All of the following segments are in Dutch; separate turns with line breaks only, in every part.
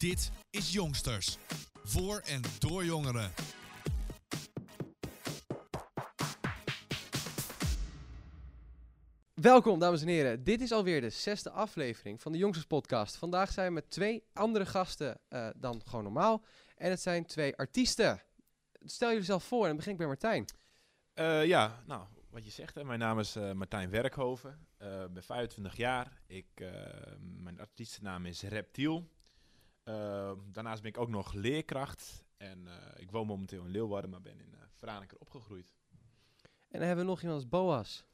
Dit is Jongsters. Voor en door jongeren.
Welkom, dames en heren. Dit is alweer de zesde aflevering van de Jongsters Podcast. Vandaag zijn we met twee andere gasten eh, dan gewoon normaal. En het zijn twee artiesten. Stel jullie zelf voor en dan begin ik bij Martijn.
Eh, ja, nou, wat je zegt, hè, mijn naam is eh, Martijn Werkhoven. Eh, Ik ben 25 jaar. Ik, eh, mijn artiestennaam is Reptiel. Eh, daarnaast ben ik ook nog leerkracht. En eh, ik woon momenteel in Leeuwarden, maar ben in uh, Franeker opgegroeid.
En dan hebben we nog iemand als Boas.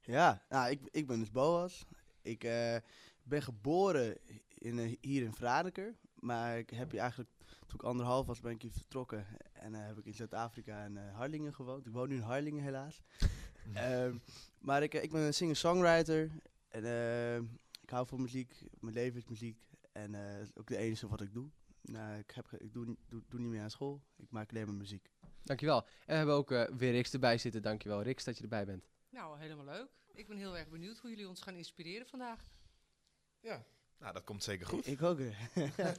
Ja, nou, ik, ik ben dus Boas. Ik eh, ben geboren in, hier in Franeker. Maar ik heb hier eigenlijk, toen ik anderhalf was, ben ik hier vertrokken. En eh, heb ik in Zuid-Afrika en eh, Harlingen gewoond. Ik woon nu in Harlingen helaas. Ehm, maar ik, ik ben een singer-songwriter. En eh, ik hou van muziek. Mijn leven is muziek. En eh, dat is ook de enige wat ik doe. Nou, ik, heb, ik doe, niet- doe, doe niet meer aan school. Ik maak alleen maar muziek.
Dankjewel. En we hebben ook eh, weer Rix erbij zitten. Dankjewel Rix dat je erbij bent.
Nou, helemaal leuk. Ik ben heel erg benieuwd hoe jullie ons gaan inspireren vandaag.
Ja, nou, dat komt zeker goed.
Ik ook.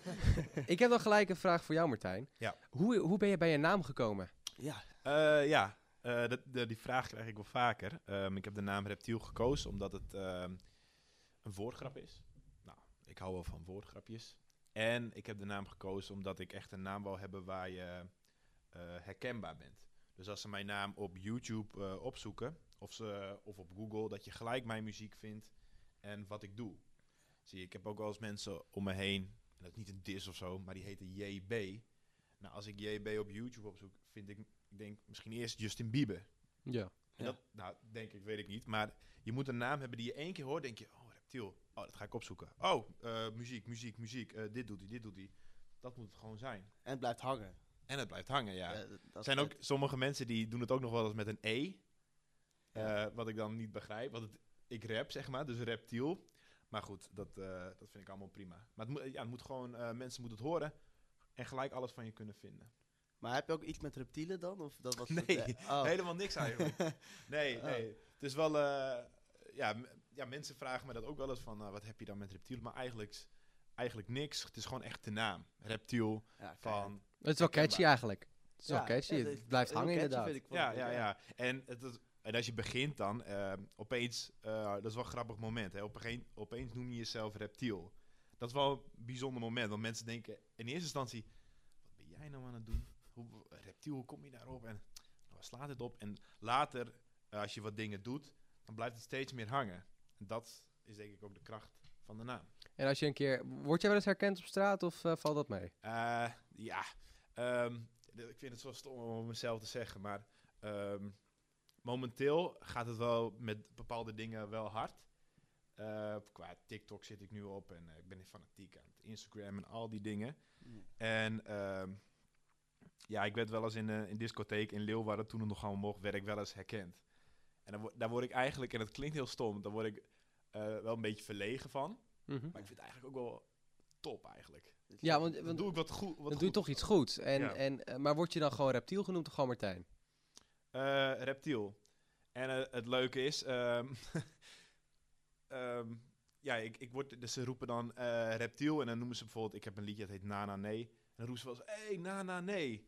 ik heb dan gelijk een vraag voor jou Martijn.
Ja.
Hoe, hoe ben je bij je naam gekomen?
ja,
Eh, ja, eh, dat- de- die vraag krijg ik wel vaker. Ehm, ik heb de naam Reptiel gekozen omdat het ehm, een woordgrap is. Ik hou wel van woordgrapjes. En ik heb de naam gekozen omdat ik echt een naam wou hebben waar je eh, herkenbaar bent. Dus als ze mijn naam op YouTube eh, opzoeken, of, ze, of op Google, dat je gelijk mijn muziek vindt en wat ik doe. Zie je, ik heb ook wel eens mensen om me heen, en dat is niet een dis of zo, maar die heten JB. Nou, als ik JB op YouTube opzoek, vind ik, ik denk misschien eerst Justin Bieber.
Ja.
En
Ja.
Dat, nou, denk ik, weet ik niet. Maar je moet een naam hebben die je één keer hoort, denk je, oh, reptiel. Oh, dat ga ik opzoeken. Oh, eh, muziek, muziek, muziek. eh, dit doet hij, dit doet hij. Dat moet het gewoon zijn.
en het blijft hangen.
En het blijft hangen, ja. Er
is
zijn ook sommige mensen die doen het ook nog wel eens met een E.
Ja.
Eh, wat ik dan niet begrijp. Want het, ik rap, zeg maar, dus reptiel. Maar goed, dat, eh, dat vind ik allemaal prima. Maar het moet, ja, het moet gewoon, eh, mensen moeten het horen en gelijk alles van je kunnen vinden.
Maar heb je ook iets met reptielen dan? Of dat was
Nee,
het, eh, oh.
Helemaal niks eigenlijk. Nee,
Oh.
nee. Het is wel... eh, ja, ja, mensen vragen me dat ook wel eens van... eh, wat heb je dan met reptiel? Maar eigenlijk, eigenlijk niks. Het is gewoon echt de naam. Reptiel
Ja,
van...
Het is wel catchy eigenlijk. Het is wel catchy. het blijft hangen
catchy,
inderdaad.
vind ik wel.
Ja, ja, ja. En, het en als je begint dan... eh, opeens... eh, dat is wel een grappig moment. Hè? Opeen, opeens noem je jezelf reptiel. Dat is wel een bijzonder moment. Want mensen denken in eerste instantie... Wat ben jij nou aan het doen? Hoe, reptiel, hoe kom je daarop? En waar slaat het op? En later, eh, als je wat dingen doet... dan blijft het steeds meer hangen. En dat is denk ik ook de kracht van de naam.
En als je een keer... Word jij wel eens herkend op straat of eh, valt dat mee?
Eh, ja, ehm, ik vind het zo stom om mezelf te zeggen, maar ehm, momenteel gaat het wel met bepaalde dingen wel hard. Eh, qua TikTok zit ik nu op en ik ben fanatiek aan het Instagram en al die dingen.
Ja.
En ehm, ja, ik werd wel eens in een in discotheek in Leeuwarden, toen het nog allemaal mocht, werd ik wel eens herkend. En dan, daar word ik eigenlijk, en dat klinkt heel stom, daar word ik eh, wel een beetje verlegen van.
Mhm.
Maar ik vind het eigenlijk ook wel top eigenlijk.
Dus
Ja,
dat-
want,
Dan doe ik wat goed. Wat
dan doe je
goed
toch iets
zo.
goeds. En,
Ja.
en, eh, maar word je dan gewoon reptiel genoemd of gewoon Martijn?
Eh, reptiel. En het leuke is, ehm, ehm, ja, ik, ik word, dus ze roepen dan eh, reptiel en dan noemen ze bijvoorbeeld, ik heb een liedje dat heet Nana Nee. En dan roepen ze wel eens, hey, Nana Nee.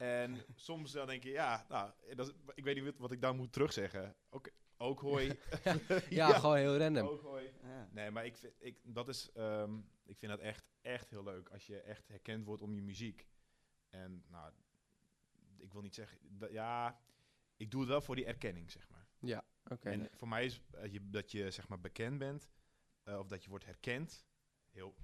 En soms dan denk je, ja, nou, dat is- ik weet niet wat, ik dan moet terugzeggen. Ook, ook hoi.
Ja, gewoon heel random.
Ook hoi.
Ja.
Nee, maar ik vind, ik, dat is, ehm, ik vind dat echt, echt heel leuk als je echt herkend wordt om je muziek. En nou, ik wil niet zeggen, dat, ja, ik doe het wel voor die erkenning, zeg maar.
Ja, oké.
En voor mij is eh, je, dat je zeg maar bekend bent, eh, of dat je wordt herkend, heel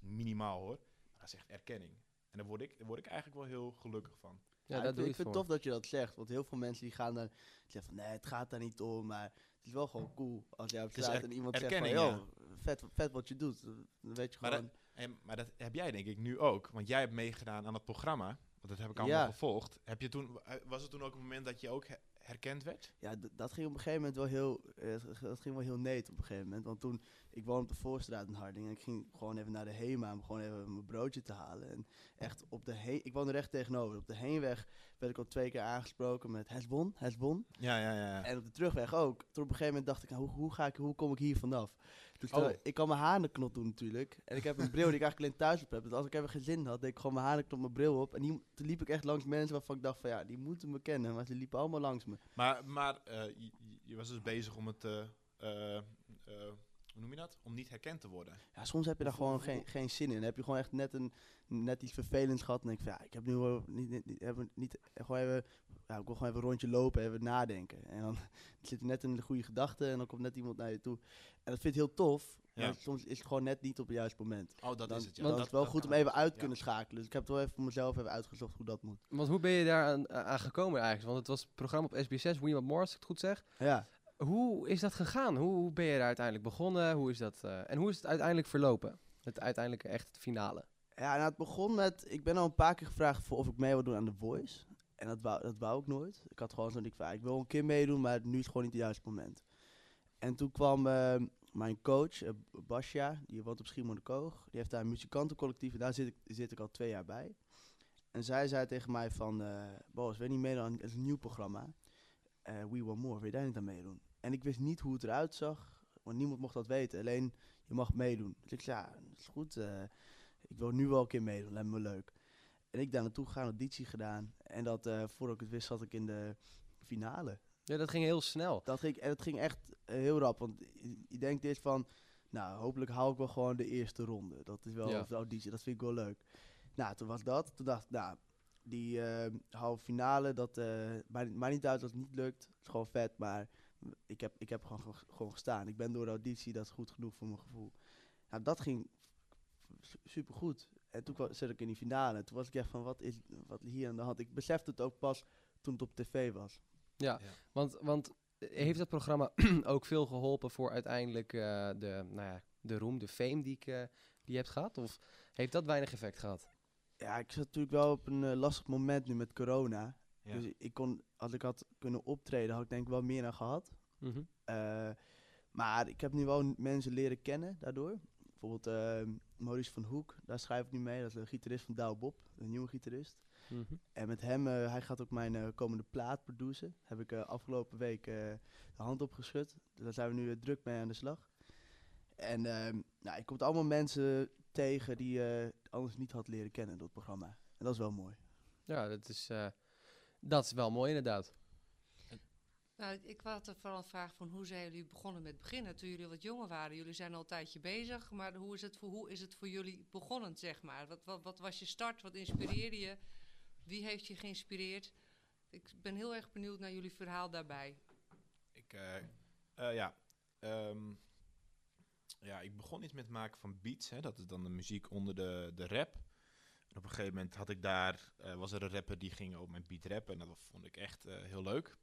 minimaal hoor, maar dat is echt erkenning. En daar word ik, daar word ik eigenlijk wel heel gelukkig van.
Ja,
Ja,
dat
ik,
doe
ik vind
voor.
het tof dat je dat zegt. Want heel veel mensen die gaan dan zeggen van nee, het gaat daar niet om. Maar het is wel gewoon cool als jij op straat en iemand zegt van joh, vet, vet wat je doet. Dan weet je
Maar
gewoon.
En, maar dat heb jij denk ik nu ook, want jij hebt meegedaan aan het programma, want dat heb ik allemaal
Ja.
gevolgd. Heb je toen, eh, was het toen ook een moment dat je ook herkend werd?
Ja, dat ging op een gegeven moment wel heel, g- dat ging wel heel neet op een gegeven moment. Want toen, ik woon op de Voorstraat in Harding en ik ging gewoon even naar de HEMA om gewoon even mijn broodje te halen. En echt op de heen, ik woon er echt tegenover. Op de heenweg werd ik al twee keer aangesproken met Hesbon, Hesbon.
Ja, ja, ja.
En op de terugweg ook. Toen op een gegeven moment dacht ik, nou, hoe, hoe, ga ik, hoe kom ik hier vanaf? Dus
Oh.
ik kan mijn hanenknop doen natuurlijk. En ik heb een bril die ik eigenlijk alleen thuis op heb. Dus als ik even geen zin had, deed ik gewoon mijn hanenknop mijn bril op. En die, toen liep ik echt langs mensen waarvan ik dacht van ja, die moeten me kennen. Maar ze liepen allemaal langs me.
Maar, maar eh, je, was dus bezig om het, eh, hoe noem je dat? Om niet herkend te worden.
Ja, soms heb je daar gewoon geen, geen zin in. Dan heb je gewoon echt net, een, net iets vervelends gehad. En denk ik van ja, ik heb nu wel niet, niet, niet, heb niet gewoon even, ja, ik wil gewoon even een rondje lopen, even nadenken. En dan zit je net in de goede gedachten en dan komt net iemand naar je toe. En dat vind ik heel tof.
Ja.
Maar soms is het gewoon net niet op het juiste moment.
Oh, dat
dan
is het. Ja.
dan
Want-
is het wel
dat
goed om even uit te
Ja.
kunnen schakelen. Dus ik heb het wel even voor mezelf even uitgezocht hoe dat moet.
Want hoe ben je daar aan, aan gekomen eigenlijk? Want het was het programma op SBS6, We Want More, als ik het goed zeg.
Ja.
Hoe is dat gegaan? Hoe, ben je daar uiteindelijk begonnen? Hoe is dat, eh, en hoe is het uiteindelijk verlopen? Het uiteindelijke echt het finale.
Ja, nou, het begon met... Ik ben al een paar keer gevraagd of ik mee wil doen aan The Voice. En dat wou, dat wou ik nooit. Ik had gewoon zo'n ik wil een keer meedoen, maar nu is het gewoon niet het juiste moment. En toen kwam eh, mijn coach, eh, Basja, die woont op Schiermonnikoog. Die heeft daar een muzikantencollectief en daar zit ik, zit ik al twee jaar bij. En zij zei tegen mij van, eh Boos, wil je niet meedoen aan een nieuw programma? We Want More, wil je daar niet aan meedoen? En ik wist niet hoe het eruit zag, want niemand mocht dat weten. Alleen, je mag meedoen. Dus ik zei, ja, dat is goed. eh, ik wil nu wel een keer meedoen, lijkt me leuk. En ik daar naartoe gegaan, auditie gedaan. En dat, eh voordat ik het wist, zat ik in de finale.
Ja, dat ging heel snel.
Dat ging, en het ging echt eh, heel rap. Want je, denkt eerst van, nou, hopelijk haal ik wel gewoon de eerste ronde. Dat is wel
Ja.
de auditie, dat vind ik wel leuk. Nou, toen was dat. Toen dacht ik, nou, die halve finale, dat eh maakt, niet uit als het niet lukt. Het is gewoon vet, maar ik heb, ik heb gewoon, ge- gewoon gestaan. Ik ben door de auditie, dat is goed genoeg voor mijn gevoel. Nou, dat ging super goed. En toen kwam, zat ik in die finale. Toen was ik echt van, wat is wat hier aan de hand? Ik besefte het ook pas toen het op tv was.
Ja,
Ja.
want, want heeft dat programma ook veel geholpen voor uiteindelijk eh, de, nou ja, de roem, de fame die, ik, eh, die je hebt gehad? Of heeft dat weinig effect gehad?
Ja, ik zat natuurlijk wel op een eh, lastig moment nu met corona.
Ja.
Dus ik kon, als ik had kunnen optreden, had ik denk ik wel meer aan gehad.
Mhm.
Eh, maar ik heb nu wel mensen leren kennen daardoor. Bijvoorbeeld eh, Maurice van Hoek, daar schrijf ik nu mee. Dat is de gitarist van Douwe Bob, een nieuwe gitarist.
Mhm.
En met hem, eh, hij gaat ook mijn komende plaat produceren. Heb ik afgelopen week de hand opgeschud. Dus daar zijn we nu druk mee aan de slag. En ehm nou, ik kom allemaal mensen tegen die je anders niet had leren kennen door het programma. En dat is wel mooi.
Ja, dat is, dat is wel mooi inderdaad.
Nou, ik- ik had er vooral een vraag van hoe zijn jullie begonnen met beginnen toen jullie wat jonger waren? Jullie zijn al een tijdje bezig, maar hoe is het voor, hoe is het voor jullie begonnen, zeg maar? Wat, wat, wat was je start? Wat inspireerde je? Wie heeft je geïnspireerd? Ik ben heel erg benieuwd naar jullie verhaal daarbij.
Ik, eh, eh, ja, ehm, ja, ik begon iets met het maken van beats. Hè. Dat is dan de muziek onder de, de rap. Op een gegeven moment had ik daar, eh, was er een rapper die ging op mijn beat rappen. En dat vond ik echt eh, heel leuk.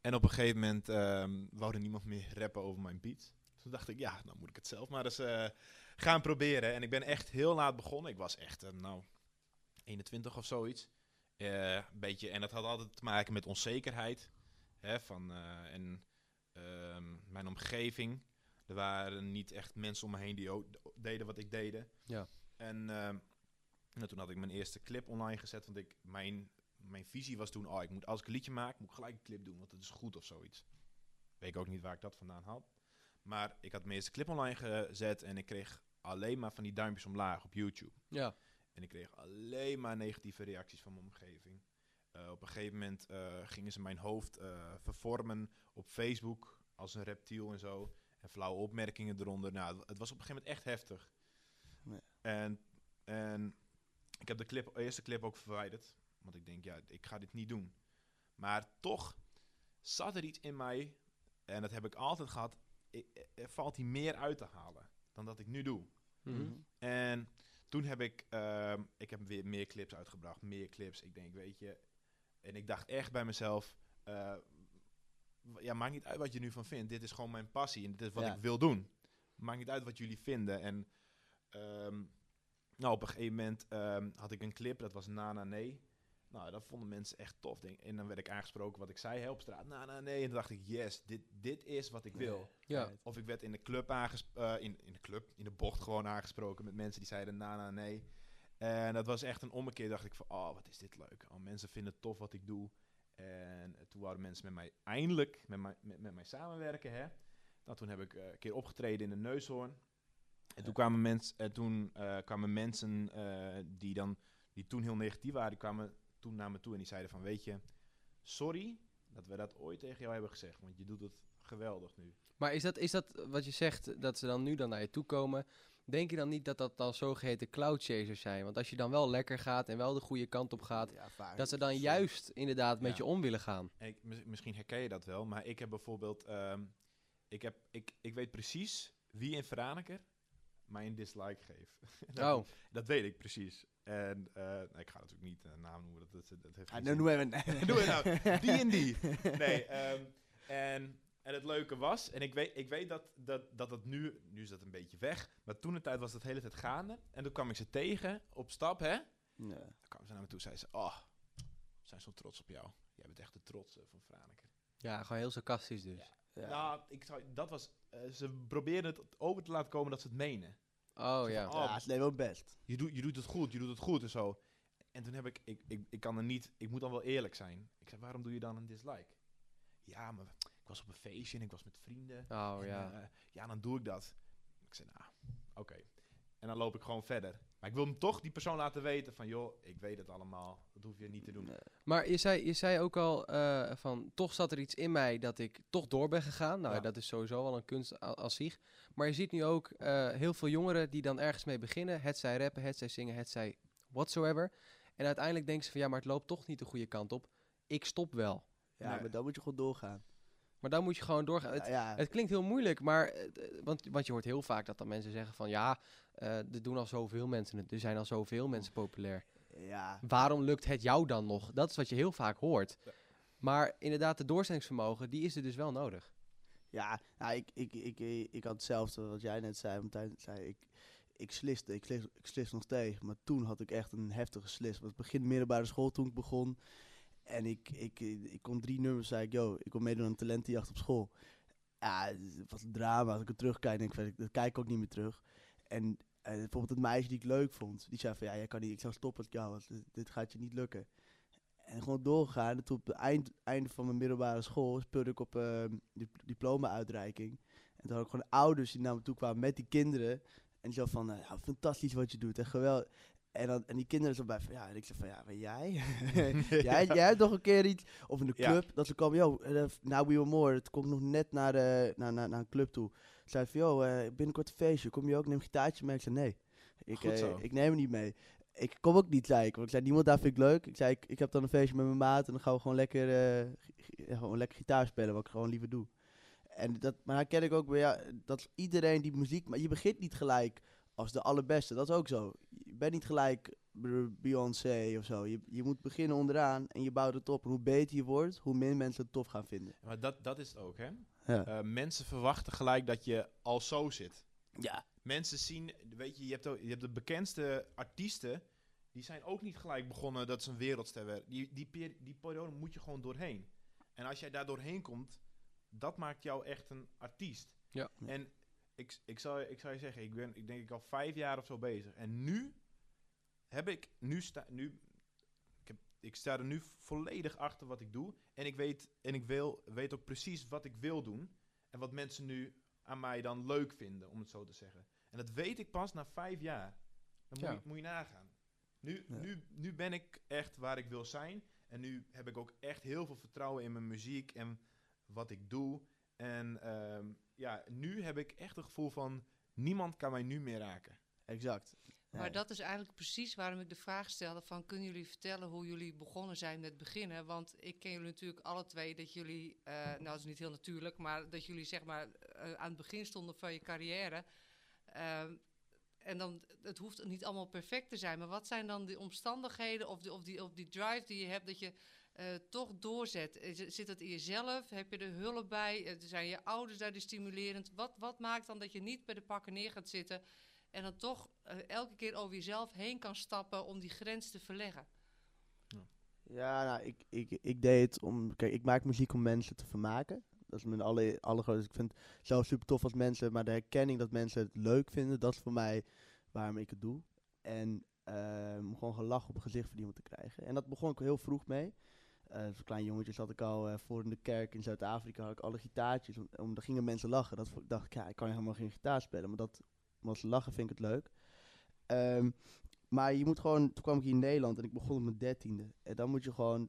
En op een gegeven moment ehm wou er niemand meer rappen over mijn beat. Toen dacht ik, ja, dan moet ik het zelf maar eens eh, gaan proberen. En ik ben echt heel laat begonnen. Ik was echt, nou, 21 of zoiets. Een beetje, en dat had altijd te maken met onzekerheid. Hè, van, en ehm, mijn omgeving. Er waren niet echt mensen om me heen die ook deden wat ik deed.
Ja.
En ehm, nou, toen had ik mijn eerste clip online gezet. Want ik, mijn, mijn visie was toen, oh, ik moet, als ik een liedje maak, moet ik gelijk een clip doen. Want het is goed of zoiets. Weet ik ook niet waar ik dat vandaan had. Maar ik had mijn eerste clip online gezet en ik kreeg alleen maar van die duimpjes omlaag op YouTube.
Ja.
En ik kreeg alleen maar negatieve reacties van mijn omgeving. Eh, op een gegeven moment eh, gingen ze mijn hoofd eh, vervormen op Facebook als een reptiel en zo. En flauwe opmerkingen eronder. Nou, het was op een gegeven moment echt heftig. En, en ik heb de clip, eerste clip ook verwijderd. Want ik denk, ja, ik ga dit niet doen. Maar toch zat er iets in mij. En dat heb ik altijd gehad. i- Er valt hier meer uit te halen dan dat ik nu doe.
Mhm.
En toen heb ik, ehm, ik heb weer meer clips uitgebracht, meer clips. Ik denk, weet je, en ik dacht echt bij mezelf, eh, w- ja, maakt niet uit wat je nu van vindt. Dit is gewoon mijn passie en dit is wat
Ja.
ik wil doen. Maakt niet uit wat jullie vinden. En ehm, nou, op een gegeven moment ehm, had ik een clip, dat was Nana Nee. Nou, dat vonden mensen echt tof. Denk. En dan werd ik aangesproken wat ik zei op straat. Nana Nee. En toen dacht ik, yes, dit, dit is wat ik wil.
Ja.
Of ik werd in de club aangesproken, in, in de club, in de bocht gewoon aangesproken met mensen die zeiden na, na, nee. En dat was echt een ommekeer. Dacht ik van, oh, wat is dit leuk. Oh, mensen vinden het tof wat ik doe. En toen waren mensen met mij eindelijk met mij, met, met mij samenwerken, hè. Nou, toen heb ik eh, een keer opgetreden in de Neushoorn. En toen kwamen, mens, en toen, eh, kwamen mensen eh, die, dan, die toen heel negatief waren, die kwamen toen naar me toe en die zeiden van, weet je, sorry dat we dat ooit tegen jou hebben gezegd, want je doet het geweldig nu.
Maar is dat, is dat wat je zegt, dat ze dan nu dan naar je toe komen? Denk je dan niet dat dat dan zogeheten cloud chasers zijn? Want als je dan wel lekker gaat en wel de goede kant op gaat,
Ja,
dat ze dan juist inderdaad met je om willen gaan.
Ik, mis- misschien herken je dat wel, maar ik heb bijvoorbeeld, ehm, ik, heb, ik, ik weet precies wie in Veraneke mij een dislike geeft. dat,
Oh,
dat weet ik precies. En eh, nou, ik ga natuurlijk niet een naam noemen, dat, dat, dat heeft
nou,
zin.
noem even. Nee.
Doe het nou. Die en die. Nee, ehm, en, en het leuke was, en ik weet, ik weet dat, dat, dat het nu, nu is dat een beetje weg, maar toen de tijd was dat de hele tijd gaande. En toen kwam ik ze tegen op stap, hè.
Ja.
Dan kwamen ze naar me toe, zeiden ze, oh, we zijn zo trots op jou. Jij bent echt de trots van Franeker.
ja, gewoon heel sarcastisch dus.
Ja.
Nou, ik zou, dat was, eh, ze probeerden het over te laten komen dat ze het menen.
Oh ja.
van,
ja, ze leven ook best.
je, doet, je doet het goed, je doet het goed en zo. En toen heb ik, ik, ik, ik kan er niet, ik moet dan wel eerlijk zijn. Ik zei, waarom doe je dan een dislike? Ja, maar ik was op een feestje en ik was met vrienden.
Oh
en,
ja.
eh, ja, dan doe ik dat. Ik zei, nou, oké. En dan loop ik gewoon verder. Maar ik wil hem toch die persoon laten weten van, joh, ik weet het allemaal. Dat hoef je niet te doen.
Nee.
Maar je zei, je zei ook al eh, van, toch zat er iets in mij dat ik toch door ben gegaan. Nou,
Ja.
dat is sowieso al een kunst als zich. Maar je ziet nu ook eh, heel veel jongeren die dan ergens mee beginnen. Het zij rappen, het zij zingen, het zij whatsoever. En uiteindelijk denken ze van, ja, maar het loopt toch niet de goede kant op. Ik stop wel.
Ja,
Nee.
maar dan moet je gewoon doorgaan.
Maar dan moet je gewoon doorgaan. Het,
ja,
het klinkt heel moeilijk, maar eh, want, want je hoort heel vaak dat dan mensen zeggen van ja, eh er doen al zoveel mensen het. Er zijn al zoveel mensen populair.
ja,
Waarom lukt het jou dan nog? Dat is wat je heel vaak hoort. Maar inderdaad, de doorzettingsvermogen, die is er dus wel nodig.
ja nou, ik, ik, ik, ik, had hetzelfde wat jij net zei. Want zei ik, ik sliste, ik slis, ik slis nog steeds. Maar toen had ik echt een heftige slis. Want het begin middelbare school toen ik begon. En ik, ik, ik kon drie nummers, zei ik, yo, ik wil meedoen aan talentenjacht op school. Ja, het was een drama. Als ik er terugkijk, denk ik, dat kijk ik ook niet meer terug. En bijvoorbeeld het meisje die ik leuk vond, die zei van, ja, jij kan niet, ik zou stoppen ik jou was. Dit, gaat je niet lukken. En gewoon doorgegaan. En toen op het eind, einde van mijn middelbare school speelde ik op die diploma-uitreiking. En toen had ik gewoon ouders die naar me toe kwamen met die kinderen. En die zo van, eh, ja, fantastisch wat je doet, en geweldig. En, dan, en die kinderen zo bij van, ja, en ik zei van, ja, maar jij? jij, jij hebt nog een keer iets, of in de
Ja.
club, dat ze komen, yo, eh, now we were more. Kon ik nog net naar, de, naar, naar, naar een club toe. Zei van, yo, eh, binnenkort een feestje, kom je ook, neem een gitaartje mee? Ik zei, nee, ik, eh, ik neem hem niet mee. Ik kom ook niet, zei ik. Want ik zei, niemand daar vind ik leuk. Ik zei, ik, ik heb dan een feestje met mijn maat en dan gaan we gewoon lekker, gewoon lekker gitaar spelen, wat ik gewoon liever doe. En dat, maar herken ik ook bij ja, dat iedereen die muziek, maar je begint niet gelijk als de allerbeste. Dat is ook zo. Je bent niet gelijk Be- Beyoncé of zo. Je, je moet beginnen onderaan en je bouwt het op. En hoe beter je wordt, hoe meer mensen het tof gaan vinden.
Maar dat, dat is het ook, hè.
Ja.
Eh, mensen verwachten gelijk dat je al zo zit.
ja.
Mensen zien, weet je, je hebt, ook, je hebt de bekendste artiesten, die zijn ook niet gelijk begonnen dat ze een wereldster werden. Die, die, peri- die periode moet je gewoon doorheen. En als jij daar doorheen komt, dat maakt jou echt een artiest.
Ja.
Ja.
En ik, ik, zal, ik zal je zeggen, ik ben ik denk ik al vijf jaar of zo bezig. En nu heb ik, nu sta, nu, ik, heb, ik sta er nu volledig achter wat ik doe. En ik weet, en ik wil, weet ook precies wat ik wil doen. En wat mensen nu aan mij dan leuk vinden, om het zo te zeggen. En dat weet ik pas na vijf jaar. Dan moet,
Ja.
je, moet je nagaan. Nu,
Ja.
nu, nu ben ik echt waar ik wil zijn. En nu heb ik ook echt heel veel vertrouwen in mijn muziek en wat ik doe. En ehm, ja, nu heb ik echt het gevoel van... niemand kan mij nu meer raken.
Exact.
Maar dat is eigenlijk precies waarom ik de vraag stelde van... kunnen jullie vertellen hoe jullie begonnen zijn met beginnen? Want ik ken jullie natuurlijk alle twee dat jullie... eh, nou, dat is niet heel natuurlijk, maar dat jullie zeg maar eh, aan het begin stonden van je carrière. Ehm, en dan, het hoeft niet allemaal perfect te zijn. Maar wat zijn dan de omstandigheden of, die of, die, of die drive die je hebt dat je eh, toch doorzet? Zit het in jezelf? Heb je er hulp bij? Eh, Zijn je ouders daar stimulerend? Wat, wat maakt dan dat je niet bij de pakken neer gaat zitten... En dan toch eh, elke keer over jezelf heen kan stappen om die grens te verleggen.
Ja, nou, ik, ik, ik deed het om... Kijk, ik maak muziek om mensen te vermaken. Dat is mijn alle, allergrootste... Ik vind het zelf super tof als mensen... Maar de herkenning dat mensen het leuk vinden... Dat is voor mij waarom ik het doe. En ehm, gewoon gelach op gezicht van iemand te krijgen. En dat begon ik heel vroeg mee. Eh, als klein jongetje zat ik al eh, voor in de kerk in Zuid-Afrika, had ik alle gitaartjes. Om, daar gingen mensen lachen. Dat dacht ik, ja, ik kan helemaal geen gitaar spelen. Maar dat, omdat ze lachen, vind ik het leuk. Ehm, maar je moet gewoon, toen kwam ik hier in Nederland en ik begon op mijn dertiende. En dan moet je gewoon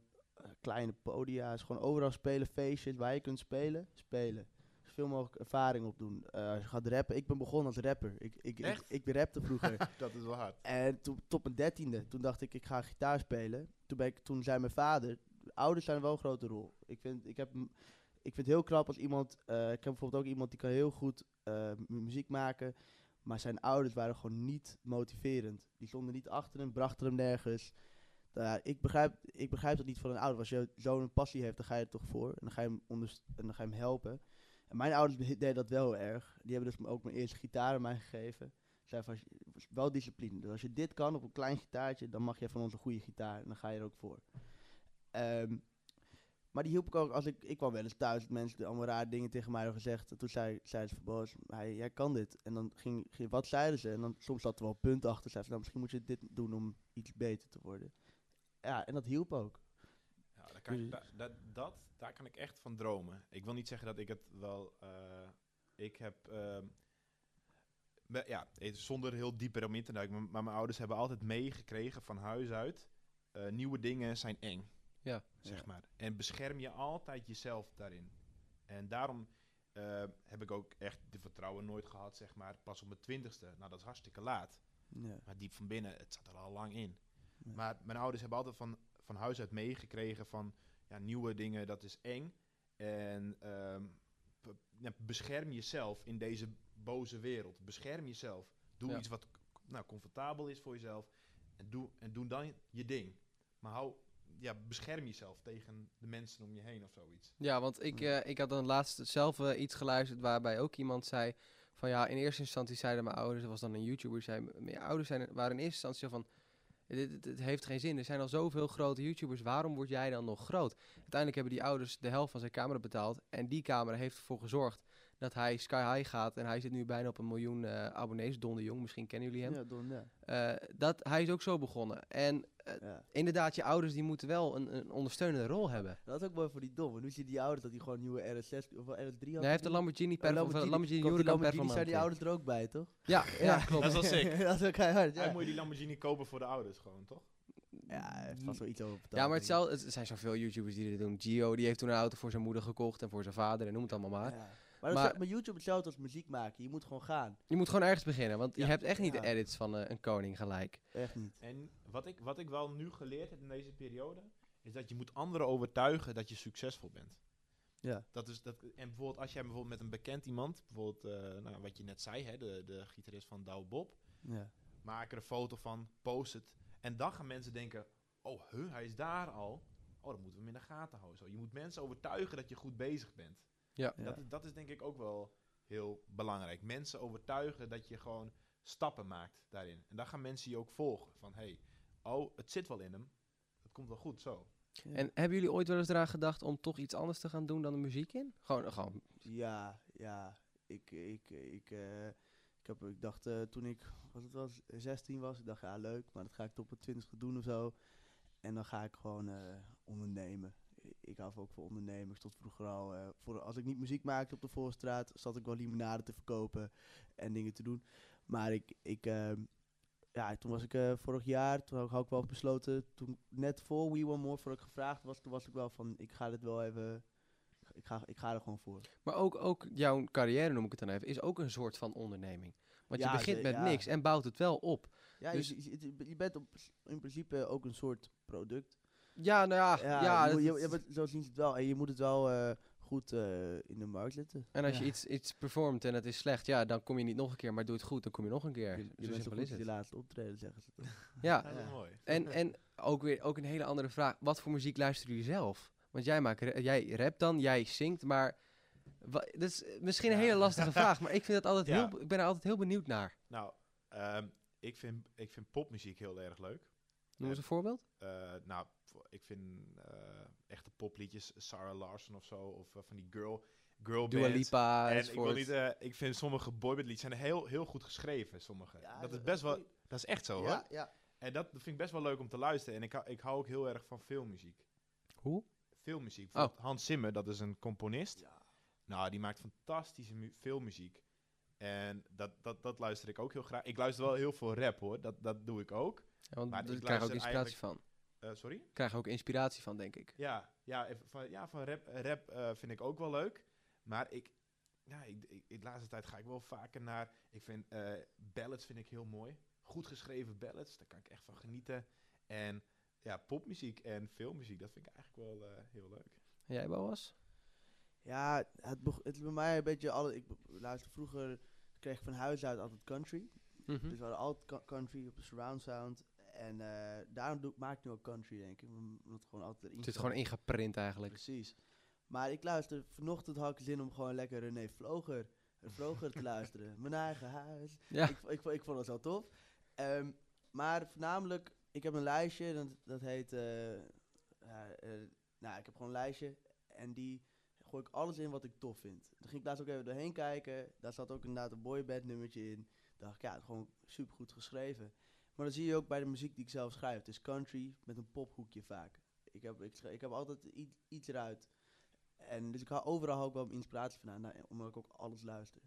kleine podia's, gewoon overal spelen, feestjes waar je kunt spelen, spelen. Zoveel mogelijk ervaring opdoen. Eh als je gaat rappen, ik ben begonnen als rapper. Ik, ik, ik,
Echt?
ik, rapte vroeger.
dat is wel hard.
En toen, tot mijn dertiende, toen dacht ik, ik ga gitaar spelen. Toen, ben ik, toen zei mijn vader, ouders zijn wel een grote rol. Ik vind, ik heb, ik vind het heel knap als iemand, eh, ik heb bijvoorbeeld ook iemand die kan heel goed eh, mu- muziek maken. Maar zijn ouders waren gewoon niet motiverend. Die stonden niet achter hem, brachten hem nergens. Nou ja, ik, begrijp, ik begrijp dat niet van een ouder. Als je zo'n passie heeft, dan ga je er toch voor. En dan ga je hem, en dan ga je hem helpen. En mijn ouders deden dat wel erg. Die hebben dus ook mijn eerste gitaar aan mij gegeven. Zei van, wel discipline. Dus als je dit kan op een klein gitaartje, dan mag je van ons een goede gitaar. En dan ga je er ook voor. Ehm, maar die hielp ik ook als ik... Ik kwam wel eens thuis dat mensen allemaal rare dingen tegen mij hadden gezegd. En toen zei, zei ze van, jij kan dit. En dan ging, ging... Wat zeiden ze? En dan soms zat er wel een punt achter. Zei ze, nou, misschien moet je dit doen om iets beter te worden. Ja, en dat hielp ook.
Ja, daar, kan ik,
Dus-
da- dat, dat, daar kan ik echt van dromen. Ik wil niet zeggen dat ik het wel... eh, ik heb... ehm, me- ja, zonder heel diep erom in te duiken. Maar, mijn ouders hebben altijd meegekregen van huis uit... eh, nieuwe dingen zijn eng,
Ja.
zeg
Ja.
maar. En bescherm je altijd jezelf daarin. En daarom eh, heb ik ook echt de vertrouwen nooit gehad, zeg maar. Pas op mijn twintigste. Nou, dat is hartstikke laat.
Ja.
Maar diep van binnen, het zat er al lang in.
Ja.
Maar mijn ouders hebben altijd van, van huis uit meegekregen van ja, nieuwe dingen, dat is eng. En ehm, bescherm jezelf in deze boze wereld. Bescherm jezelf. Doe
Ja.
iets wat nou, comfortabel is voor jezelf. En doe, en doe dan je ding. Maar hou, ja, bescherm jezelf tegen de mensen om je heen of zoiets.
Ja, want ik, eh, ik had dan laatst zelf eh, iets geluisterd waarbij ook iemand zei van ja, in eerste instantie zeiden mijn ouders, dat was dan een YouTuber, zei "M- mijn ouders zijn, waren in eerste instantie van dit heeft geen zin, er zijn al zoveel grote YouTubers, waarom word jij dan nog groot? Uiteindelijk hebben die ouders de helft van zijn camera betaald en die camera heeft ervoor gezorgd dat hij sky high gaat en hij zit nu bijna op een miljoen eh, abonnees, Don de Jong, misschien kennen jullie hem.
Ja, Don, ja.
Eh, dat, hij is ook zo begonnen en eh,
ja.
inderdaad, je ouders die moeten wel een, een ondersteunende rol hebben.
Dat is ook mooi voor die Dom. Want nu zie je die ouders dat hij gewoon een nieuwe RS6 of wel RS3 had.
Nee, hij heeft een Lamborghini per Lamborghini, Lamborghini
die
Huracan
Lamborghini zijn die ouders er ook bij, toch?
Ja, ja, klopt.
Dat is wel sick.
dat is ook keihard, ja.
Hij moet je die Lamborghini kopen voor de ouders gewoon, toch?
Ja, hij heeft vast wel iets over betaald.
Ja, maar hetzelfde, het zijn zoveel YouTubers die dit doen. Gio, die heeft toen een auto voor zijn moeder gekocht en voor zijn vader en noem het allemaal maar.
Maar, dat
Maar-
is met YouTube hetzelfde als muziek maken. Je moet gewoon gaan.
Je moet gewoon ergens beginnen, want je hebt echt niet de edits van eh, een koning gelijk.
Echt niet.
En wat ik, wat ik wel nu geleerd heb in deze periode, is dat je moet anderen overtuigen dat je succesvol bent.
Ja.
Dat is, dat, en bijvoorbeeld als jij bijvoorbeeld met een bekend iemand, bijvoorbeeld eh, nou, wat je net zei, hè, de, de gitarist van Douwe Bob,
Ja.
maak er een foto van, post het. En dan gaan mensen denken, oh, huh, hij is daar al. Oh, dan moeten we hem in de gaten houden. Zo. Je moet mensen overtuigen dat je goed bezig bent.
Ja.
Dat, is, dat is denk ik ook wel heel belangrijk. Mensen overtuigen dat je gewoon stappen maakt daarin. En dan gaan mensen je ook volgen. Van, hey, oh, het zit wel in hem. Het komt wel goed zo.
Ja.
En hebben jullie ooit wel eens eraan gedacht om toch iets anders te gaan doen dan de muziek in? Gewoon, gewoon
Ja, ja. Ik, ik, ik, eh, ik, heb, ik dacht eh, toen ik, was het was, 16 was, ik dacht ja leuk, maar dat ga ik tot op mijn 20 doen of zo. En dan ga ik gewoon eh, ondernemen. Ik hou ook voor ondernemen. Ik stond vroeger al, eh, voor, als ik niet muziek maakte op de Voorstraat, zat ik wel limonade te verkopen en dingen te doen. Maar ik, ik ehm, ja, toen was ik eh, vorig jaar, toen had ik wel besloten, toen net voor We Want More, voordat ik gevraagd was, toen was ik wel van, ik ga dit wel even, ik ga, ik ga er gewoon voor.
Maar ook, ook jouw carrière, noem ik het dan even, is ook een soort van onderneming. Want
Ja,
je begint met
ja.
niks en bouwt het wel op.
Ja,
Dus-
je- je bent op, in principe ook een soort product.
Ja, nou ja, ja,
ja, je, moet- je, je bent- zo zien ze het wel. En je moet het wel eh, goed eh, in de markt zetten.
en als
Ja.
je iets, iets performt en het is slecht, ja, dan kom je niet nog een keer, maar doe het goed, dan kom je nog een keer.
Je, je
Zo
bent
simpel is
je laatste optreden, zeggen ze toch?
Ja,
Ja.
mooi.
En, en ook weer ook een hele andere vraag. Wat voor muziek luisteren jullie zelf? Want jij, maakt, jij rapt dan, jij zingt, maar... dat is misschien een
Ja.
hele lastige vraag, maar ik, vind dat altijd
Ja.
heel, ik ben er altijd heel benieuwd naar.
Nou, ehm, ik, vind, ik vind popmuziek heel erg leuk.
Noem eens een voorbeeld.
Eh, nou, ik vind eh, echte popliedjes, Sarah Larson of zo, of eh, van die girl, girl
Dua
bands.
Lipa
En ik, wil niet, ik vind sommige boybandliedjes zijn heel, heel goed geschreven, sommige.
Ja,
dat is best wel, dat is echt zo hoor.
Ja, ja.
En dat vind ik best wel leuk om te luisteren. En ik, hou- ik hou ook heel erg van filmmuziek.
Hoe?
Filmmuziek.
Oh.
Hans Zimmer, dat is een componist.
Ja.
Nou, die maakt fantastische mu- filmmuziek. En dat, dat, dat luister ik ook heel graag. Ik luister wel heel veel rap hoor, dat, dat doe ik ook.
Ja, want
Maar
daar
ik
krijg je ook inspiratie van.
Eh, sorry?
Krijg je ook inspiratie van, denk ik.
Ja, ja, van, ja, van rap, rap eh, vind ik ook wel leuk. Maar ik, ja, ik, de laatste tijd ga ik wel vaker naar... Ik vind eh, ballads vind ik heel mooi. Goed geschreven ballads, daar kan ik echt van genieten. En ja, popmuziek en filmmuziek, dat vind ik eigenlijk wel eh, heel leuk.
En jij, Boas?
Ja, het, het is bij mij een beetje alle. Ik luister vroeger kreeg ik van huis uit altijd country.
Mhm.
Dus we hadden altijd country op de surround sound. En eh, daarom doe, maak ik nu ook country, denk ik. Omdat het gewoon altijd erin
Het zit gewoon ingeprint eigenlijk.
Precies. Maar ik luister, vanochtend had ik zin om gewoon lekker René Vloger, Vloger te luisteren. Mijn eigen huis.
Ja.
Ik, ik, ik vond het wel tof. Ehm, maar voornamelijk, ik heb een lijstje, dat, dat heet... eh, eh, nou, ik heb gewoon een lijstje en die gooi ik alles in wat ik tof vind. Dan ging ik laatst ook even doorheen kijken. Daar zat ook inderdaad een boyband nummertje in. Dacht ik, ja, gewoon super goed geschreven. Maar dan zie je ook bij de muziek die ik zelf schrijf. Het is country met een pophoekje vaak. Ik heb, ik, ik heb altijd iets eruit. En dus ik haal overal ik wel inspiratie vandaan, nou, omdat ik ook alles luister.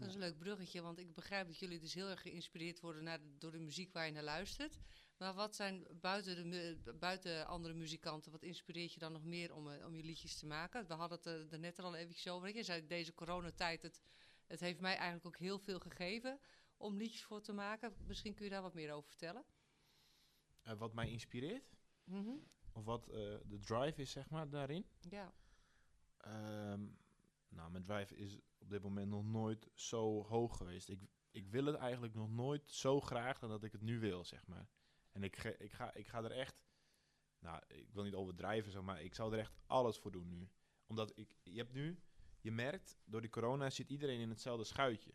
Dat is een leuk bruggetje, want ik begrijp dat jullie dus heel erg geïnspireerd worden naar door de muziek waar je naar luistert. Maar wat zijn buiten, de, buiten andere muzikanten, wat inspireert je dan nog meer om, eh, om je liedjes te maken? We hadden het eh, er net al eventjes over. Je zei deze coronatijd, het, het heeft mij eigenlijk ook heel veel gegeven om liedjes voor te maken. Misschien kun je daar wat meer over vertellen.
Eh, wat mij inspireert,
Mhm.
of wat eh, de drive is, zeg maar, daarin.
Ja.
Ehm, nou, mijn drive is op dit moment nog nooit zo hoog geweest. Ik, ik wil het eigenlijk nog nooit zo graag dan dat ik het nu wil, zeg maar. En ik, ge- ik, ga, ik ga er echt, nou, ik wil niet overdrijven, zeg maar, ik zou er echt alles voor doen nu. Omdat ik, je hebt nu, je merkt, door die corona zit iedereen in hetzelfde schuitje.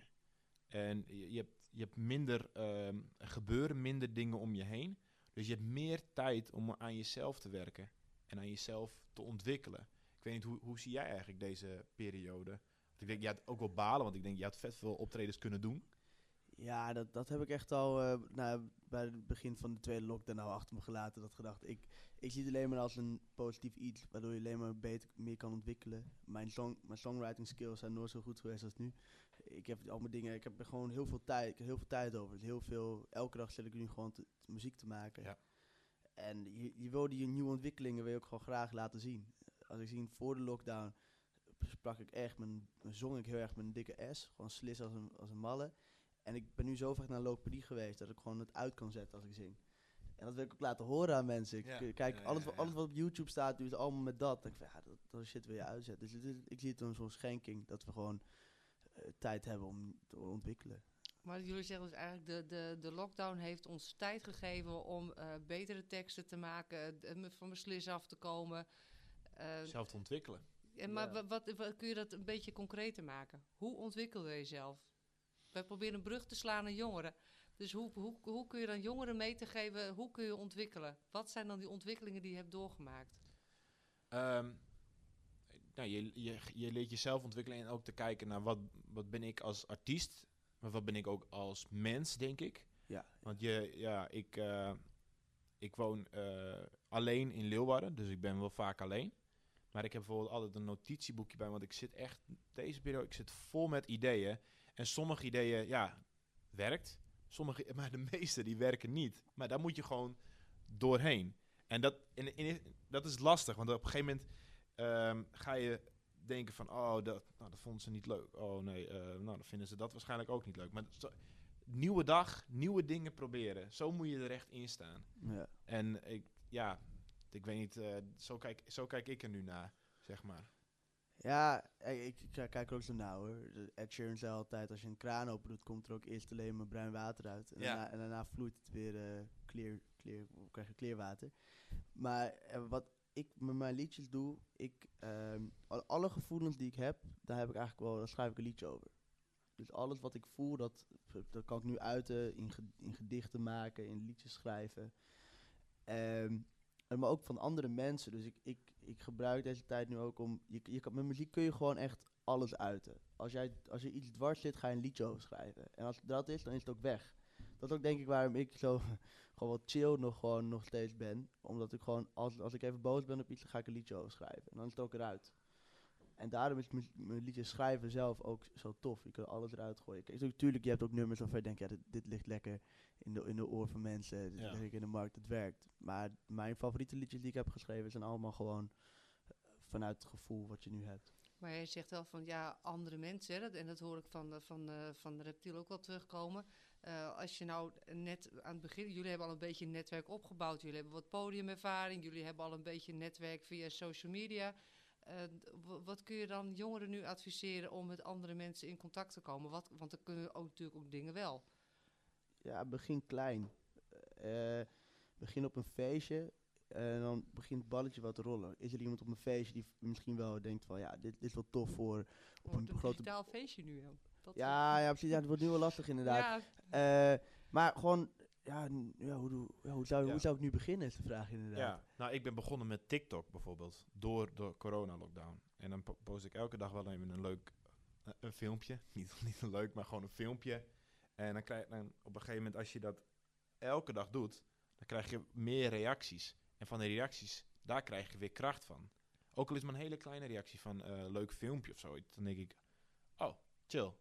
En je, je hebt, je hebt minder, ehm, gebeuren minder dingen om je heen. Dus je hebt meer tijd om aan jezelf te werken en aan jezelf te ontwikkelen. Ik weet niet, hoe, hoe zie jij eigenlijk deze periode? Want ik denk, jij had ook wel balen, want ik denk, je had vet veel optredens kunnen doen.
Ja, dat, dat heb ik echt al eh, nou, bij het begin van de tweede lockdown al achter me gelaten. Dat gedacht. Ik, ik zie het alleen maar als een positief iets, waardoor je alleen maar beter meer kan ontwikkelen. Mijn, song, mijn songwriting skills zijn nooit zo goed geweest als nu. Ik heb al mijn dingen, ik heb er gewoon heel veel tijd, ik heb heel veel tijd over. Heel veel, elke dag zit ik nu gewoon te- te- muziek te maken.
Ja.
En je, je wil die nieuwe ontwikkelingen wil je ook gewoon graag laten zien. Als ik zie voor de lockdown sprak ik echt, mijn, zong ik heel erg een dikke S. Gewoon slis als een, als een malle. En ik ben nu zo vaak naar lopedie geweest dat ik gewoon het uit kan zetten als ik zing. En dat wil ik ook laten horen aan mensen. Ik,
Ja.
Kijk,
Ja, ja,
alles,
ja,
wat-
ja.
alles wat op YouTube staat, doe het allemaal met dat. Dan denk ik van, ja, dat, dat shit wil je uitzetten. Dus het is- ik zie het als zo'n schenking dat we gewoon eh, tijd hebben om te ontwikkelen.
Maar jullie zeggen dus eigenlijk, de, de, de lockdown heeft ons tijd gegeven om eh, betere teksten te maken, eh, van mijn slis af te komen. Eh,
Zelf te ontwikkelen.
en maar wat, wat, kun je dat een beetje concreter maken? Hoe ontwikkel je jezelf? Wij proberen een brug te slaan naar jongeren. Dus hoe, hoe, hoe kun je dan jongeren mee te geven, hoe kun je ontwikkelen? Wat zijn dan die ontwikkelingen die je hebt doorgemaakt?
Ehm, nou, je, je, je leert jezelf ontwikkelen en ook te kijken naar wat, wat ben ik als artiest, maar wat ben ik ook als mens, denk ik.
Ja.
Want je, ja, ik, eh, ik woon eh, alleen in Leeuwarden, dus ik ben wel vaak alleen. Maar ik heb bijvoorbeeld altijd een notitieboekje bij, want ik zit echt, deze periode, ik zit vol met ideeën. En sommige ideeën, ja, werkt. Sommige, maar de meeste, die werken niet. Maar daar moet je gewoon doorheen. En dat, in, in, dat is lastig, want op een gegeven moment ehm, ga je denken van, oh, dat, nou, dat vonden ze niet leuk. Oh nee, eh, nou, dan vinden ze dat waarschijnlijk ook niet leuk. Maar zo, nieuwe dag, nieuwe dingen proberen. Zo moet je er echt in staan.
Ja.
En ik, ja, ik weet niet, eh, zo, kijk, zo kijk ik er nu naar, zeg maar.
Ja, ik, ik kijk er ook zo naar hoor. Ed Sheeran zei altijd, als je een kraan open doet, komt er ook eerst alleen maar bruin water uit. En,
Ja.
daarna, en daarna vloeit het weer eh clear, clear, krijg je kleerwater. Maar eh, wat ik met mijn liedjes doe, ik, ehm, al- alle gevoelens die ik heb, daar heb ik eigenlijk wel, daar schrijf ik een liedje over. Dus alles wat ik voel, dat, dat kan ik nu uiten, in, in gedichten maken, in liedjes schrijven. Ehm, maar ook van andere mensen. Dus ik, ik, ik gebruik deze tijd nu ook om. Je, je kan, met muziek kun je gewoon echt alles uiten. Als, jij, als je iets dwars zit, ga je een liedje over schrijven. En als dat is, dan is het ook weg. Dat is ook denk ik waarom ik zo gewoon wat chill nog, gewoon nog steeds ben. Omdat ik gewoon, als, als ik even boos ben op iets, ga ik een liedje over schrijven. En dan is het ook eruit. En daarom is mijn- mijn liedjes schrijven zelf ook zo tof. Je kunt alles eruit gooien. Kijk, natuurlijk, je hebt ook nummers waarvan je denkt, ja, dit, dit ligt lekker in de, in de oor van mensen. Dit
Ja.
ligt in de markt, het werkt. Maar mijn favoriete liedjes die ik heb geschreven zijn allemaal gewoon eh, vanuit het gevoel wat je nu hebt.
Maar je zegt wel van ja, andere mensen, hè, en dat hoor ik van, van, eh, van Reptiel ook wel terugkomen. Eh, als je nou net aan het begin, jullie hebben al een beetje een netwerk opgebouwd, jullie hebben wat podiumervaring, jullie hebben al een beetje een netwerk via social media. Eh, wat kun je dan jongeren nu adviseren om met andere mensen in contact te komen? Wat, want dan kunnen ook natuurlijk ook dingen wel.
Ja, begin klein. Eh, begin op een feestje en dan begint het balletje wat te rollen. Is er iemand op een feestje die misschien wel denkt van, ja, dit, dit is wel tof voor... Op
Wordt
een
een
grote...
digitaal feestje nu. Dat,
Ja, ja, precies. Ja, het wordt nu wel lastig inderdaad.
Ja,
Eh, maar gewoon, ja, ja, hoe, doe- ja, hoe, zou,
Ja.
hoe zou ik nu beginnen is de vraag inderdaad.
Ja, nou ik ben begonnen met TikTok bijvoorbeeld, door de corona-lockdown. En dan po- post ik elke dag wel even een leuk eh, een filmpje. Niet, niet een leuk, maar gewoon een filmpje. En dan krijg je dan op een gegeven moment, als je dat elke dag doet, dan krijg je meer reacties. En van de reacties, daar krijg je weer kracht van. Ook al is maar een hele kleine reactie van eh leuk filmpje of zoiets. Dan denk ik, oh, chill.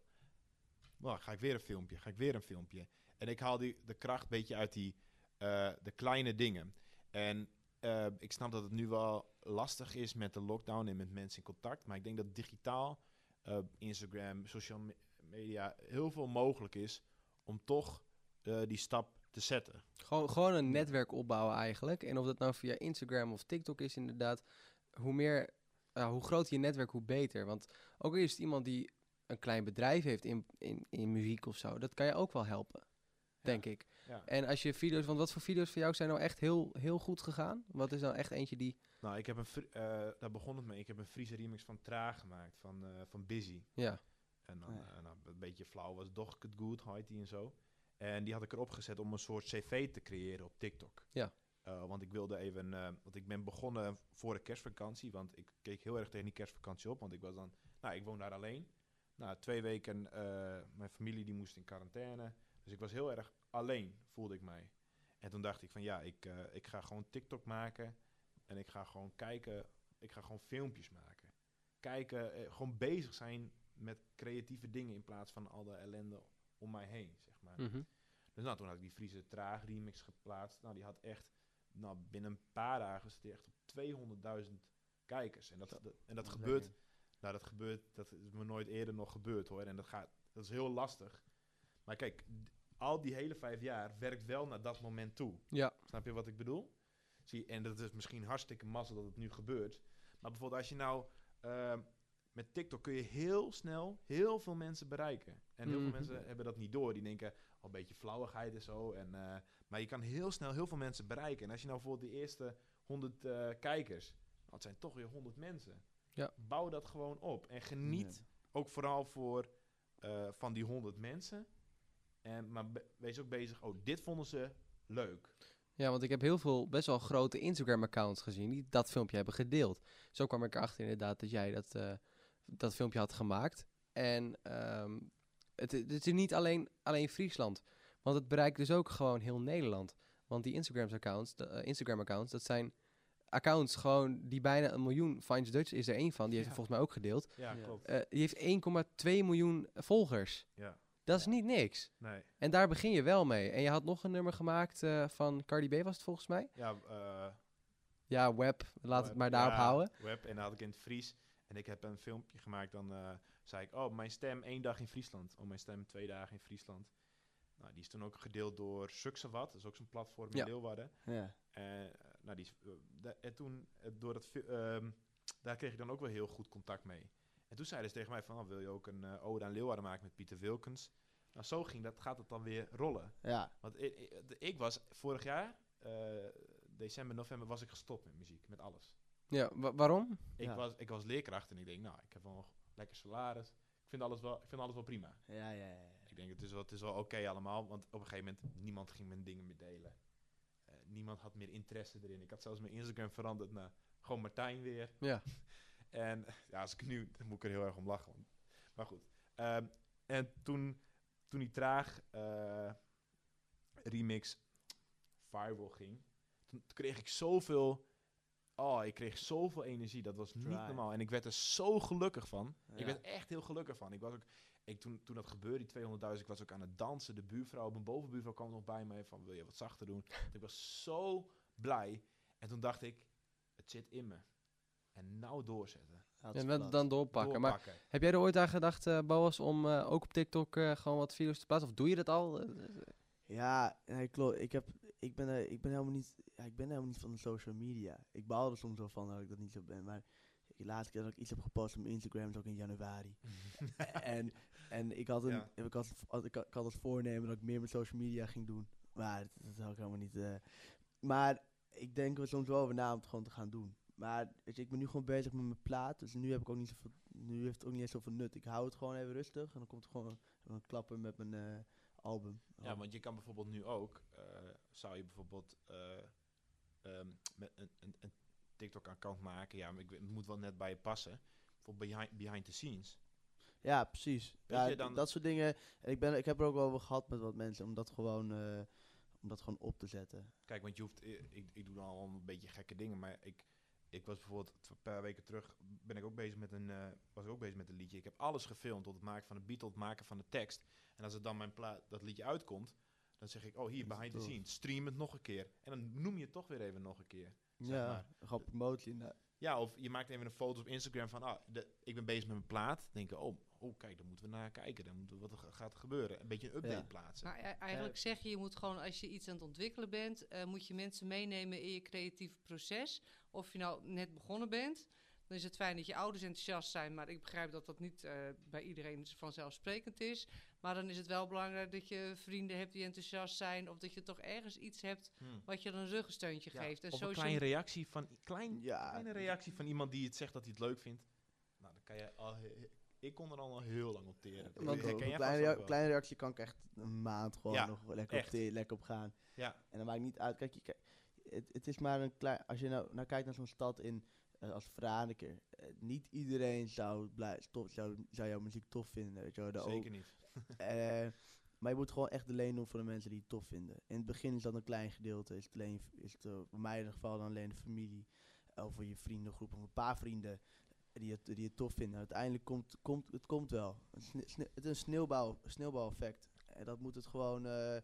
Nou, ga ik weer een filmpje, ga ik weer een filmpje. En ik haal die, de kracht een beetje uit die, eh, de kleine dingen. En eh, ik snap dat het nu wel lastig is met de lockdown en met mensen in contact. Maar ik denk dat digitaal, eh, Instagram, social me- media, heel veel mogelijk is om toch die stap te zetten.
Gewoon, gewoon een netwerk opbouwen eigenlijk. En of dat nou via Instagram of TikTok is inderdaad. Hoe meer, hoe groter je netwerk, hoe beter. Want ook is het iemand die een klein bedrijf heeft in, in, in muziek of zo. Dat kan je ook wel helpen, denk ik.
Ja.
En als je video's, want wat voor video's voor jou zijn nou echt heel, heel goed gegaan? Wat is nou echt eentje die,
Nou, ik heb een, eh, daar begon het mee. Ik heb een Friese remix van Traag gemaakt, van, eh, van Busy.
ja,
En dan,
Ja.
eh, nou, een beetje flauw was Doch het goed, heet die en zo. En die had ik erop gezet om een soort cv te creëren op TikTok.
Ja.
Eh, want ik wilde even, eh, want ik ben begonnen voor de kerstvakantie, want ik keek heel erg tegen die kerstvakantie op, want ik was dan, nou, ik woon daar alleen. Nou, twee weken, eh, mijn familie die moest in quarantaine, dus ik was heel erg alleen, voelde ik mij. En toen dacht ik van, ja, ik, eh, ik ga gewoon TikTok maken en ik ga gewoon kijken, ik ga gewoon filmpjes maken. Kijken, eh, gewoon bezig zijn met creatieve dingen in plaats van al de ellende om mij heen, zeg maar.
mhm.
Dus nou, toen had ik die Friese Traag remix geplaatst. Nou, die had echt, nou, binnen een paar dagen zit die echt op 200.000 kijkers. En dat, dat- en dat gebeurt, nou, dat gebeurt, dat is me nooit eerder nog gebeurd hoor. En dat gaat, dat is heel lastig. Maar kijk, al die hele vijf jaar werkt wel naar dat moment toe.
ja,
Snap je wat ik bedoel? Zie, en dat is misschien hartstikke mazzel dat het nu gebeurt. Maar bijvoorbeeld als je nou... ehm, met TikTok kun je heel snel heel veel mensen bereiken. En heel veel mensen hebben dat niet door. Die denken, al een beetje flauwigheid en zo. En, eh, maar je kan heel snel heel veel mensen bereiken. En als je nou bijvoorbeeld die eerste 100 eh, kijkers... Nou, het zijn toch weer 100 mensen.
Ja.
Bouw dat gewoon op. En geniet ook vooral voor, eh, van die 100 mensen. En, maar wees ook bezig, oh, dit vonden ze leuk.
Ja, want ik heb heel veel best wel grote Instagram-accounts gezien die dat filmpje hebben gedeeld. Zo kwam ik erachter inderdaad dat jij dat, eh, dat filmpje had gemaakt. En ehm, het, het is niet alleen, alleen Friesland, want het bereikt dus ook gewoon heel Nederland. Want die Instagram-accounts, de, eh, Instagram-accounts, dat zijn accounts gewoon die bijna een miljoen, Finds Dutch is er één van, die heeft
Ja.
volgens mij ook gedeeld.
Ja,
Ja.
klopt.
Eh, die heeft 1,2 miljoen volgers.
Ja,
Dat is niet niks.
nee.
En daar begin je wel mee. En je had nog een nummer gemaakt eh, van Cardi B, was het volgens mij?
Ja, eh,
Ja, web. Laat het maar daarop
ja,
houden.
Web, en dat had ik in het Fries. En ik heb een filmpje gemaakt, dan eh, zei ik, oh, mijn stem één dag in Friesland. Oh, mijn stem twee dagen in Friesland. Nou, die is toen ook gedeeld door Suksewat, dat is ook zo'n platform in
Ja.
Leeuwarden.
Ja.
En, eh, nou, die en toen, door dat, ehm, daar kreeg ik dan ook wel heel goed contact mee. En toen zeiden ze tegen mij van, oh, wil je ook een eh, ode aan Leeuwarden maken met Pieter Wilkens? Nou, zo ging dat, gaat het dan weer rollen.
Ja.
Want ik, ik, was vorig jaar, eh, december, november, was ik gestopt met muziek, met alles.
Ja, wa- waarom?
Ik,
Ja.
was, ik was leerkracht en ik denk, nou, ik heb wel nog lekker salaris. Ik vind alles wel, ik vind alles wel prima.
Ja, ja, ja.
Ik denk, het is wel, het is wel oké allemaal, want op een gegeven moment, niemand ging mijn dingen meer delen. Eh, niemand had meer interesse erin. Ik had zelfs mijn Instagram veranderd naar gewoon Martijn weer.
Ja.
En ja, als ik nu, dan moet ik er heel erg om lachen. want- Maar goed. Ehm, en toen, toen die traag, eh, remix viral ging, toen kreeg ik zoveel... Oh, ik kreeg zoveel energie. Dat was niet normaal. En ik werd er zo gelukkig van. Ik werd echt heel gelukkig van. Ik was ook... Ik, toen, toen dat gebeurde, die 200.000, ik was ook aan het dansen. De buurvrouw, mijn bovenbuurvrouw kwam nog bij mij van, wil je wat zachter doen? ik was zo blij. En toen dacht ik, het zit in me. En nou doorzetten.
En dan, dan doorpakken. Maar heb jij er ooit aan gedacht, eh Boas, om eh, ook op TikTok eh, gewoon wat video's te plaatsen? Of doe je dat al?
Ja, nee, klopt. Ik, heb, ik, ben, ik, ben helemaal niet, ja, ik ben helemaal niet van de social media. Ik baal er soms wel van dat ik dat niet zo ben. Maar de laatste keer dat ik iets heb gepost op mijn Instagram is ook in januari. en, en ik had, een,
Ja.
ik, had, ik, had, ik had als voornemen dat ik meer met social media ging doen. Maar dat, dat had ik helemaal niet. eh. maar ik denk er soms wel over na om het gewoon te gaan doen. Maar weet je, ik ben nu gewoon bezig met mijn plaat. Dus nu heb ik ook niet zoveel. Nu heeft het ook niet eens zoveel nut. Ik hou het gewoon even rustig. En dan komt er gewoon een klapper met mijn eh, album.
Ja, want je kan bijvoorbeeld nu ook, eh, zou je bijvoorbeeld eh, ehm, met een, een, een TikTok-account maken. Ja, maar ik, het moet wel net bij je passen. Bijvoorbeeld behind, behind the scenes.
Ja, precies. Ja,
dan-
dat soort dingen. En ik, ben, ik heb er ook wel over gehad met wat mensen om dat gewoon, om dat gewoon op te zetten.
Kijk, want je hoeft, eh, ik, ik doe dan al een beetje gekke dingen, maar ik, ik was bijvoorbeeld een paar weken terug, ben ik ook bezig met een, eh, was ik ook bezig met een liedje. Ik heb alles gefilmd, tot het maken van de beat, tot het maken van de tekst. En als het dan mijn pla dat liedje uitkomt, dan zeg ik, oh hier, behind the scenes, stream het nog een keer. En dan noem je het toch weer even nog een keer. Zeg
ja,
maar.
gewoon promotie. Nou,
Ja, of je maakt even een foto op Instagram van, ah, de, ik ben bezig met mijn plaat. Denken, oh, oh, kijk, daar moeten we naar kijken. Dan moeten we, wat er gaat er gebeuren. Een beetje een update
Ja.
plaatsen.
Maar e- eigenlijk zeg je, je moet gewoon als je iets aan het ontwikkelen bent, eh, moet je mensen meenemen in je creatieve proces. Of je nou net begonnen bent, dan is het fijn dat je ouders enthousiast zijn, maar ik begrijp dat dat niet eh, bij iedereen vanzelfsprekend is. Maar dan is het wel belangrijk dat je vrienden hebt die enthousiast zijn, of dat je toch ergens iets hebt
Hmm.
wat je dan een ruggensteuntje
Ja,
geeft. En
of een kleine reactie van, klein,
ja,
kleine reactie van iemand die het zegt dat hij het leuk vindt. Nou, dan kan je al, ik kon er al heel lang op teren.
Want een kleine,
ook
reactie kan ik echt een maand gewoon
Ja,
nog lekker op, lekker op gaan.
Ja,
En dan maakt niet uit. Kijk, je, kijk, het, het is maar een klein. Als je nou, nou kijkt naar zo'n stad in eh, als Franeker. eh, niet iedereen zou, blij, tof, zou, zou jouw muziek tof vinden. Weet je wel. De
zeker niet.
Eh, maar je moet gewoon echt alleen doen voor de mensen die het tof vinden. In het begin is dat een klein gedeelte. Is het alleen, is het, voor mij in ieder geval dan alleen de familie. Of voor je vriendengroep of een paar vrienden die het, die het tof vinden. Uiteindelijk komt, komt het komt wel. Het sne- het is een sneeuwbouw, sneeuwbouweffect. En dat moet het gewoon... eh,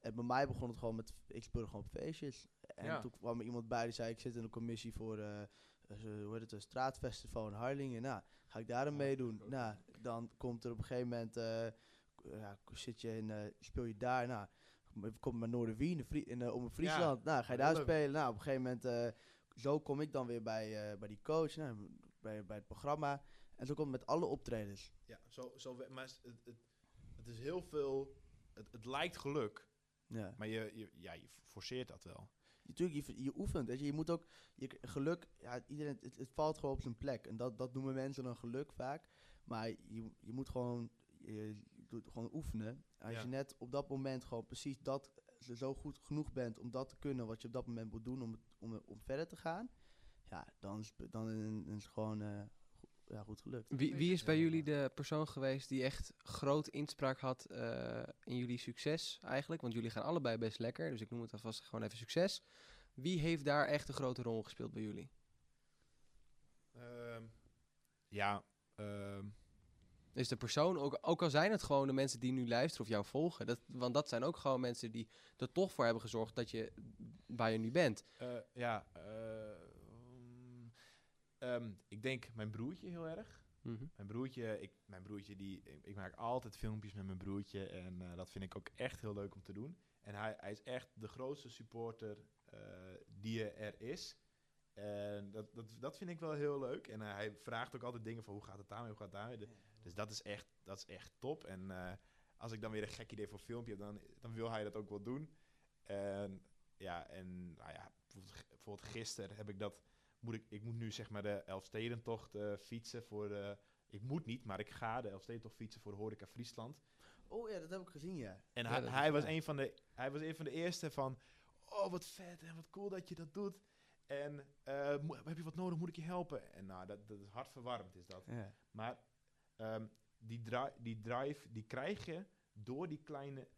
En bij mij begon het gewoon met... Ik speelde gewoon op feestjes. En
Ja.
toen kwam er iemand bij die zei... Ik zit in de commissie voor... eh, hoe heet het? Een straatfestival in Harlingen. Nou, ga ik daar aan
Ja,
meedoen? Nou, dan komt er op een gegeven moment... ja, zit je in, speel je daar, nou, kom maar Noorderwien, in, eh, om in Friesland, nou, ga je daar
leuk.
spelen. Nou, op een gegeven moment, zo kom ik dan weer bij, bij die coach, nou, bij, bij het programma. En zo komt het met alle optredens.
Ja, zo, zo, maar het, het, het is heel veel... Het, het lijkt geluk,
Ja.
maar je, je, ja, je forceert dat wel.
Natuurlijk, je, je oefent. Weet je, je moet ook, je, geluk, ja, iedereen, het, het valt gewoon op zijn plek. En dat, dat noemen mensen dan geluk vaak. Maar je, je moet gewoon, je, doet gewoon oefenen. Als
Ja.
je net op dat moment gewoon precies dat, zo- zo goed genoeg bent om dat te kunnen wat je op dat moment moet doen om, het- om, om verder te gaan. Ja, dan is, dan is het gewoon eh, go- ja, goed gelukt.
Wie, wie is bij
Ja.
jullie de persoon geweest die echt groot inspraak had eh, in jullie succes eigenlijk? Want jullie gaan allebei best lekker, dus ik noem het alvast gewoon even succes. Wie heeft daar echt een grote rol gespeeld bij jullie?
Ehm, ja, ehm,
Is de persoon, ook, ook al zijn het gewoon de mensen die nu luisteren of jou volgen, dat, want dat zijn ook gewoon mensen die er toch voor hebben gezorgd dat je waar je nu bent.
eh, ja, ehm, ehm, ik denk mijn broertje heel erg.
Mhm.
Mijn broertje, ik, mijn broertje die, ik, ik maak altijd filmpjes met mijn broertje en eh, dat vind ik ook echt heel leuk om te doen. En hij, hij is echt de grootste supporter eh, die er is. En dat, dat, dat vind ik wel heel leuk. En eh, hij vraagt ook altijd dingen van hoe gaat het daarmee, hoe gaat het daarmee. Dus dat is echt, dat is echt top. En als ik dan weer een gek idee voor een filmpje heb, dan, dan wil hij dat ook wel doen. En ja, en nou ja, bijvoorbeeld, bijvoorbeeld gisteren heb ik dat, moet ik, ik moet nu zeg maar de Elfstedentocht eh fietsen voor de, ik moet niet, maar ik ga de Elfstedentocht fietsen voor de Horeca Friesland.
Oh ja, dat heb ik gezien, ja.
En
Ja,
hij, hij, was een van de, hij was een van de eerste van, oh wat vet en wat cool dat je dat doet. En eh, heb je wat nodig, moet ik je helpen? En nou, dat, dat is hartverwarmend is dat.
ja.
Maar ehm, die, dri die drive, die krijg je door die kleine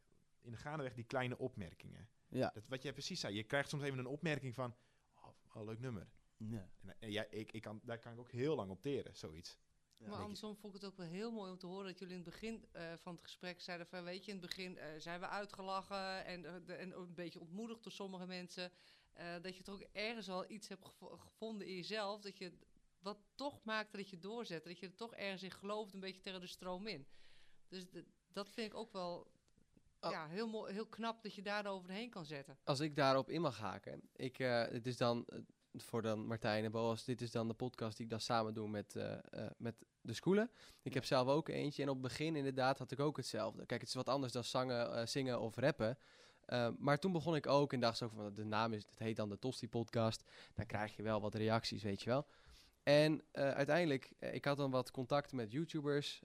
in de gaandeweg die kleine opmerkingen.
Ja.
Dat, wat jij precies zei, je krijgt soms even een opmerking van, oh, oh, leuk nummer.
Ja.
En, en ja, ik, ik kan, daar kan ik ook heel lang op teren, zoiets.
Ja.
maar andersom vond ik het ook wel heel mooi om te horen dat jullie in het begin eh, van het gesprek zeiden van weet je, in het begin eh, zijn we uitgelachen en, eh, de- en een beetje ontmoedigd door sommige mensen. eh, dat je toch ook ergens al iets hebt gevo- gevonden in jezelf, dat je wat toch maakte dat je doorzet. Dat je er toch ergens in gelooft, een beetje tegen de stroom in. Dus dat vind ik ook wel
Ah.
ja, heel, mooi, heel knap dat je daar overheen kan zetten.
Als ik daarop in mag haken. Ik, eh, het is dan, eh, voor dan Martijn en Boas, dit is dan de podcast die ik dan samen doe met, eh, eh, met de schoolen. Ik heb zelf ook eentje en op het begin inderdaad had ik ook hetzelfde. Kijk, het is wat anders dan zangen, eh, zingen of rappen. Eh, maar toen begon ik ook en dacht zo van, de naam is, het heet dan de Tosti podcast. Dan krijg je wel wat reacties, weet je wel. En uiteindelijk, ik had dan wat contact met YouTubers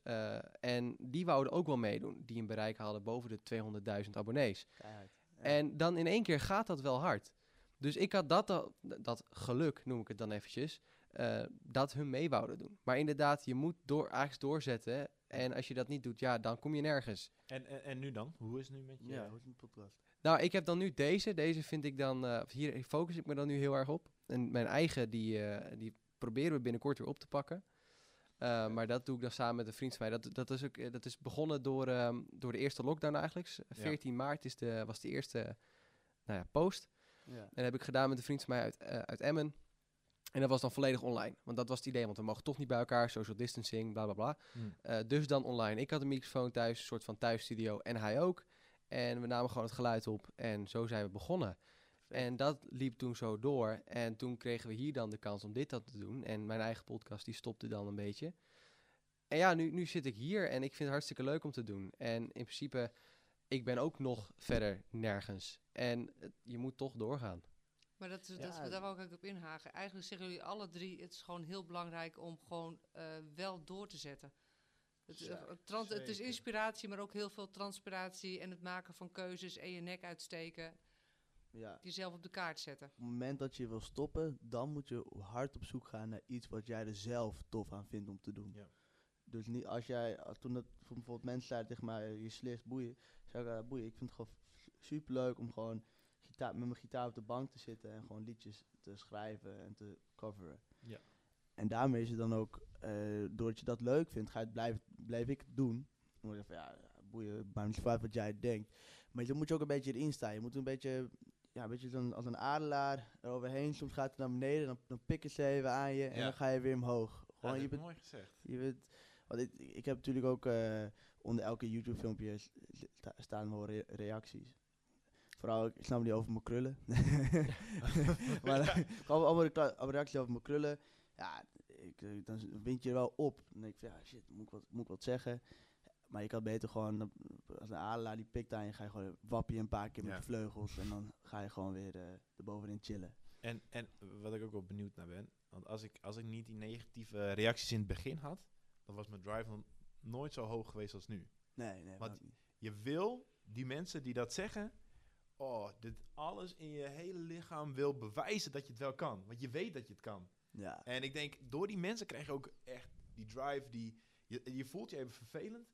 en die wouden ook wel meedoen. Die een bereik hadden boven de 200.000 abonnees.
Ja.
En dan in één keer gaat dat wel hard. Dus ik had dat, al- dat geluk, noem ik het dan eventjes, eh, dat hun mee wouden doen. Maar inderdaad, je moet door, eigenlijk doorzetten. En als je dat niet doet, ja, dan kom je nergens.
En, en, en nu dan? Hoe is het nu met je?
Ja, hoe is het met de podcast?
Nou, ik heb dan nu deze. Deze vind ik dan, eh, hier focus ik me dan nu heel erg op. En mijn eigen, die, eh, die proberen we binnenkort weer op te pakken. Eh, Maar dat doe ik dan samen met een vriend van mij. Dat, dat, is, ook, dat is begonnen door, ehm, door de eerste lockdown eigenlijk. S- 14 maart is de, was de eerste nou ja, post.
Ja.
En dat heb ik gedaan met een vriend van mij uit, eh, uit Emmen. En dat was dan volledig online. Want dat was het idee, want we mogen toch niet bij elkaar, social distancing, bla bla bla.
Hm.
Eh, dus dan online. Ik had een microfoon thuis, een soort van thuisstudio en hij ook. En we namen gewoon het geluid op en zo zijn we begonnen. En dat liep toen zo door. En toen kregen we hier dan de kans om dit dat te doen. En mijn eigen podcast die stopte dan een beetje. En ja, nu, nu zit ik hier en ik vind het hartstikke leuk om te doen. En in principe, ik ben ook nog verder nergens. En het- je moet toch doorgaan.
Maar dat, is-
Ja,
dat, is- daar wou ik ook op inhaken. Eigenlijk zeggen jullie alle drie, het is gewoon heel belangrijk om gewoon eh, wel door te zetten. Het, eh,
Ja,
het trans- het is inspiratie, maar ook heel veel transpiratie en het maken van keuzes en je nek uitsteken.
Ja.
Jezelf op de kaart zetten.
Op het moment dat je wil stoppen, dan moet je hard op zoek gaan naar iets wat jij er zelf tof aan vindt om te doen.
Ja.
Dus niet als jij, toen dat voor bijvoorbeeld mensen zeiden tegen mij, je slicht boeien, zei ik, "Ah, boeien, ik vind het gewoon super leuk om gewoon gitaar, met mijn gitaar op de bank te zitten en gewoon liedjes te schrijven en te coveren.
Ja.
En daarmee is het dan ook, eh, doordat je dat leuk vindt, ga je het blijven, blijf ik het doen. Dan word je van, ja, ja, boeien, maar niet wat jij denkt. Maar dan moet je ook een beetje erin staan. Je moet een beetje, ja, een beetje zo'n- als een adelaar eroverheen. Soms gaat het naar beneden, dan, dan pikken ze even aan je en
Ja.
dan ga je weer omhoog.
Ja,
Gewoon,
dat
je bent,
mooi gezegd.
je bent, want ik, ik heb natuurlijk ook eh, onder elke YouTube filmpje sta- staan wel re- reacties. Vooral, ik snap niet over mijn krullen. maar eh, gewoon allemaal reacties over mijn krullen. Ja, ik, eh, dan wind je er wel op. Dan denk ik van, ja shit, moet ik wat, moet ik wat zeggen? Maar je kan beter gewoon, als een adelaar die pikt aan je, ga je gewoon wap je een paar keer met
Ja.
je vleugels. En dan ga je gewoon weer eh erbovenin chillen.
En, en wat ik ook wel benieuwd naar ben, want als ik, als ik niet die negatieve reacties in het begin had, dan was mijn drive nog nooit zo hoog geweest als nu.
Nee, nee. Niet.
Je wil die mensen die dat zeggen, oh, dit alles in je hele lichaam wil bewijzen dat je het wel kan. Want je weet dat je het kan.
Ja.
En ik denk, door die mensen krijg je ook echt die drive, die, je, je voelt je even vervelend,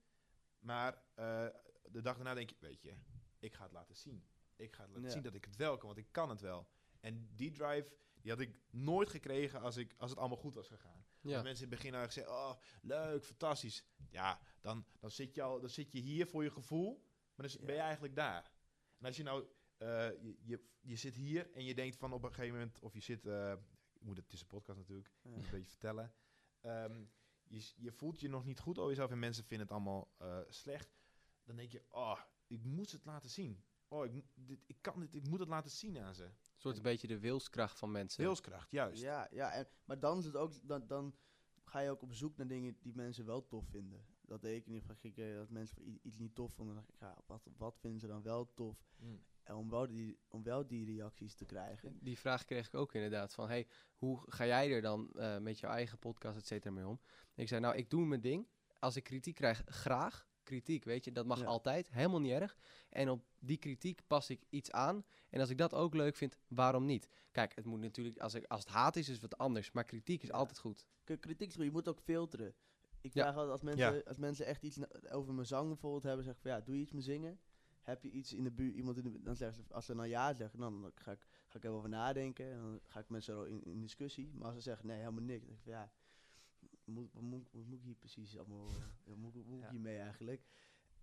maar eh, de dag daarna denk je, weet je, ik ga het laten zien. Ik ga het laten
Ja.
zien dat ik het wel kan, want ik kan het wel. En die drive, die had ik nooit gekregen als, ik, als het allemaal goed was gegaan. Als
Ja.
mensen in het begin hadden gezegd, oh, leuk, fantastisch. Ja, dan, dan, zit je al, dan zit je hier voor je gevoel, maar dan ben je eigenlijk daar. En als je nou, eh, je, je, je zit hier en je denkt van op een gegeven moment, of je zit, eh, ik moet het tussen podcast natuurlijk,
Ja.
moet een beetje vertellen. Ehm, je, je voelt je nog niet goed over jezelf en mensen vinden het allemaal eh, slecht. Dan denk je, oh, ik moet het laten zien. Oh, ik, dit, ik kan dit, ik moet het laten zien aan ze.
Een soort een beetje de wilskracht van mensen.
Wilskracht, juist.
Ja, ja en, maar dan is het ook, dan, dan ga je ook op zoek naar dingen die mensen wel tof vinden. Dat deed ik in ieder geval. Eh, als mensen iets niet tof vonden, dan dacht ik, ja, wat, wat vinden ze dan wel tof?
Mm.
En om wel die, om wel die reacties te krijgen.
Die vraag kreeg ik ook inderdaad. Van, hey, hoe ga jij er dan eh, met jouw eigen podcast, et cetera, mee om? Ik zei, nou, ik doe mijn ding. Als ik kritiek krijg, graag. Kritiek, weet je, dat mag
Ja.
altijd. Helemaal niet erg. En op die kritiek pas ik iets aan. En als ik dat ook leuk vind, waarom niet? Kijk, het moet natuurlijk, als, ik, als het haat is, is het wat anders. Maar kritiek is
Ja.
altijd goed.
K- Kritiek is goed, je moet ook filteren. Ik
Ja.
vraag altijd, als mensen, als mensen echt iets over mijn zang bijvoorbeeld hebben, zeg ik van ja, doe je iets met zingen? heb je iets in de buurt, iemand in de buurt, dan zeggen ze, als ze dan ja zeggen, dan, dan ga, ik, ga ik even over nadenken. En dan ga ik met ze in, in discussie. Maar als ze zeggen, nee, helemaal niks. Dan denk ik van, ja, moet, wat, moet, wat moet ik hier precies allemaal, wat moet, wat moet ik
Ja.
hiermee eigenlijk?